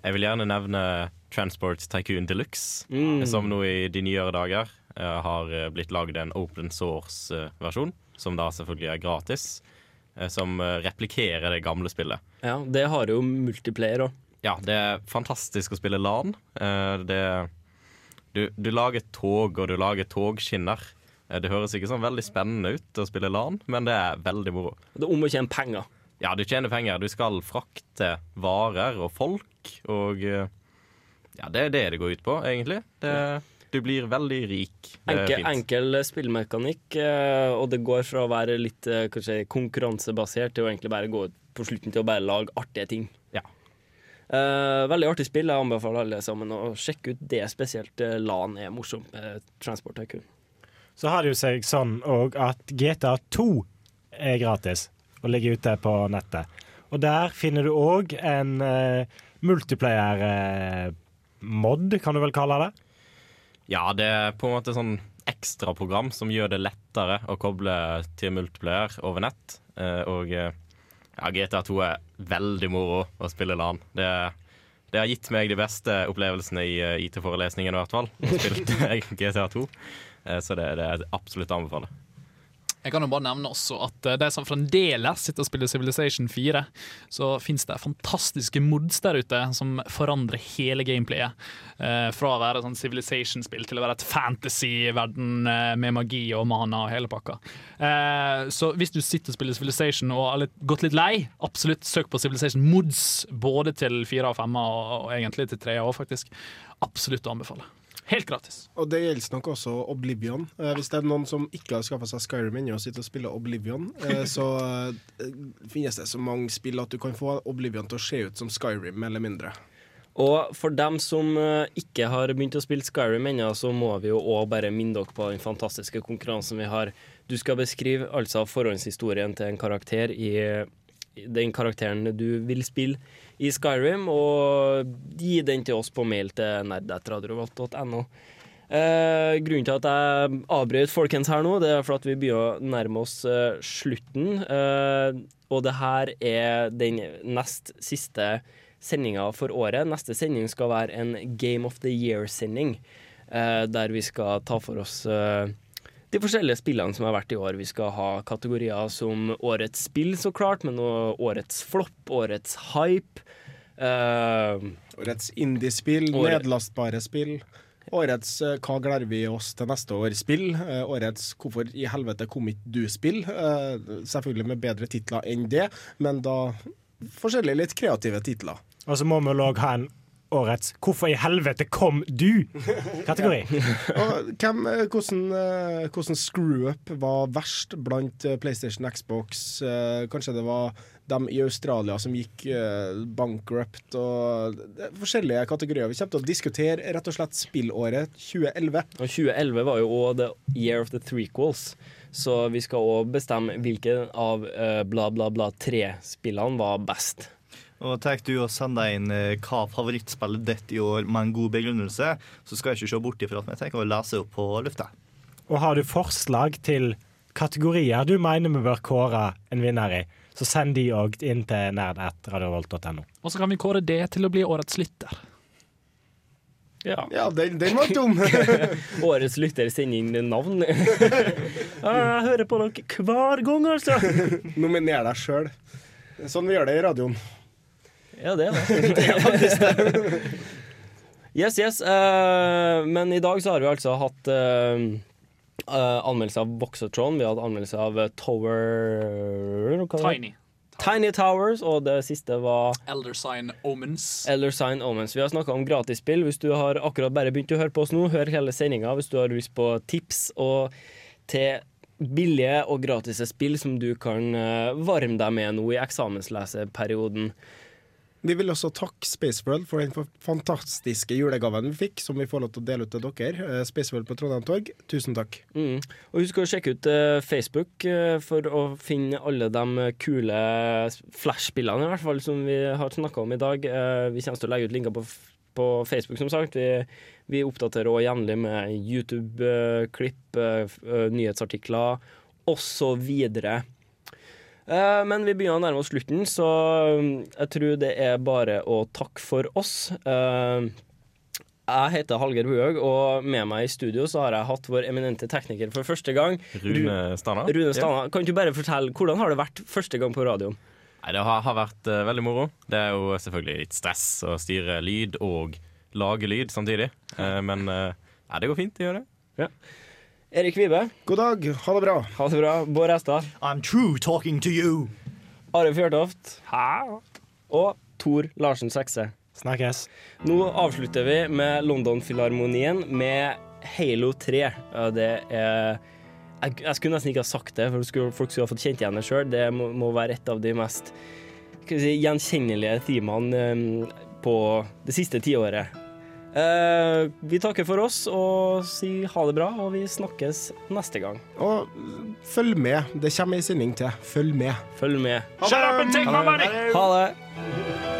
Jeg vil gjerne nevne Transport Tycoon Deluxe, Mm. som nå i de nyere dager eh, har blitt lagd en open source-versjon, som da selvfølgelig er gratis, eh, som replikkerer replikerer det gamle spillet. Ja, det har jo multiplayer òg. Ja, det er fantastisk å spille LAN. Eh, det, du, du lager tog, og du lager togskinner. Eh, Det høres ikke sånn veldig spennende ut å spille LAN, men det er veldig moro. Det er om å tjene penger. Ja, du tjener penger. Du skal frakte varer og folk, og eh, ja, det er det det går ut på, egentlig. Det, du blir veldig rik. Det er Enkel, fint. enkel spillmekanikk, eh, og det går fra å være litt eh, kanskje konkurransebasert til å egentlig bare gå på slutten til å bare lage artige ting. Ja. Uh, veldig artig spill. Jeg anbefaler alle sammen å sjekke ut det spesielt. LAN er morsomt med Transport Tycoon. så har det jo seg sånn òg at GTA 2 er gratis og ligger ute på nettet. Og der finner du òg en uh, multiplayer-mod, kan du vel kalle det? Ja, det er på en måte sånn ekstraprogram som gjør det lettere å koble til multiplayer over nett. Eh, og eh, ja, GTA2 er veldig moro å spille LAN. Det, det har gitt meg de beste opplevelsene i eh, IT-forelesningen i hvert fall. Å spille GTA2. Eh, så det, det er absolutt å anbefale. Jeg kan jo bare nevne også at eh, de som fremdeles sitter og spiller Civilization 4, så finnes det fantastiske mods der ute som forandrer hele gameplayet. Eh, fra å være sånn Civilization-spill til å være et fantasy-verden eh, med magi og mana og hele pakka. Så hvis du sitter og spiller Civilization og har gått litt lei, absolutt søk på Civilization mods, både til 4 og 5 og, egentlig til 3 òg, faktisk. Absolutt å anbefale. Helt gratis. Og det gjelder nok også Oblivion. Eh, hvis det er noen som ikke har skaffa seg Skyrim ennå og sitter og spiller Oblivion, eh, så eh, finnes det så mange spill at du kan få Oblivion til å se ut som Skyrim, eller mindre. Og for dem som eh, ikke har begynt å spille Skyrim ennå, så må vi jo òg bare minne dere på den fantastiske konkurransen vi har. Du skal beskrive altså forhåndshistorien til en karakter i i den karakteren du vil spille i Skyrim, og gi den til oss på mail til nerd.radiorevolt.no. Eh, grunnen til at jeg avbrøt folkens her nå, det er for at vi begynner å nærme oss eh, slutten. Eh, og det her er den nest siste sendinga for året. Neste sending skal være en Game of the Year-sending, eh, der vi skal ta for oss eh, de forskjellige spillene som har vært i år. Vi skal ha kategorier som årets spill, så klart, men også årets flopp, årets hype. Uh, Årets indiespill, året... nedlastbare spill. Årets uh, Hva gleder vi oss til neste år? Spill. Uh, Årets Hvorfor i helvete kom ikke du? Spill. Eh, Selvfølgelig med bedre titler enn det, men da forskjellige litt kreative titler. Og så må vi òg ha en årets 'Hvorfor i helvete kom du?'-kategori. Eh, hvordan, eh, hvordan screw-up var verst blant eh, PlayStation, Xbox? Kanskje det var dem i Australia som gikk bankrupt og det er forskjellige kategorier. Vi kommer til å diskutere rett og slett spillåret 2011. Og 2011 var jo òg the year of the threequels, så vi skal òg bestemme hvilken av bla, bla, bla tre-spillene var best. Og tar du og sender inn eh, hva favorittspillet ditt i år med en god begrunnelse, så skal jeg ikke se bort ifra at vi tenker å lese opp på lufta. Og har du forslag til kategorier du mener vi bør kåre en vinner i, så send de òg inn til nerd1radiovolt.no. Og så kan vi kåre det til å bli årets lytter. Ja, den, den var dum! Årets lytter sender inn navn. Jeg hører på dere hver gang, altså. Nominer deg sjøl. Sånn vi gjør det i radioen. Ja, det er det. det er faktisk det. Yes, yes. Uh, men i dag så har vi altså hatt uh, anmeldelse av Voxatron. Vi har hatt anmeldelse av Tower? Tiny. Tiny Towers, og det siste var Elder Sign Omens. Elder Sign Omens. Vi har snakka om gratisspill. Hvis du har akkurat bare begynt å høre på oss nå, hør hele sendinga hvis du har lyst på tips og til billige og gratis spill som du kan varme deg med nå i eksamensleseperioden. Vi vil også takke Spaceworld for den fantastiske julegaven vi fikk, som vi får lov til å dele ut til dere. Eh, Spaceworld på Trondheim Torg, tusen takk. Mm. Og husk å sjekke ut eh, Facebook eh, for å finne alle de kule flashbildene, i hvert fall som vi har snakka om i dag. Vi kommer til å legge ut linker på, på Facebook, som sagt. Vi, vi oppdaterer òg jevnlig med YouTube-klipp, nyhetsartikler osv. Eh, Men vi begynner å nærme oss slutten, så mm, jeg tror det er bare å takke for oss. Eh, Jeg heter Hallgeir Buhaug, og med meg i studio så har jeg hatt vår eminente tekniker for første gang. Rune Stana. Rune Stana. Kan du bare fortelle, Hvordan har det vært første gang på radioen? Nei, Det har, har vært eh, veldig moro. Det er jo selvfølgelig litt stress å styre lyd og lage lyd samtidig. Men ja, det går fint, det gjør det. Ja. Erik Vibe. God dag. Ha det bra. Ha det bra. Bård Estad. I'm true talking to you. Are Fjørtoft. Og Tor Larsen Sekse. Snakkes. Nå avslutter vi med London-filharmonien med Halo 3. Det er jeg, jeg skulle nesten ikke ha sagt det, for skulle, folk skulle ha fått kjent igjen det sjøl. Det må, må være et av de mest skal vi si, gjenkjennelige timene um, på det siste tiåret. Eh, vi takker for oss og sier ha det bra, og vi snakkes neste gang. Og følg med. Det kommer ei sending til. Følg med. Følg med. Shut up and take my money! Ha det.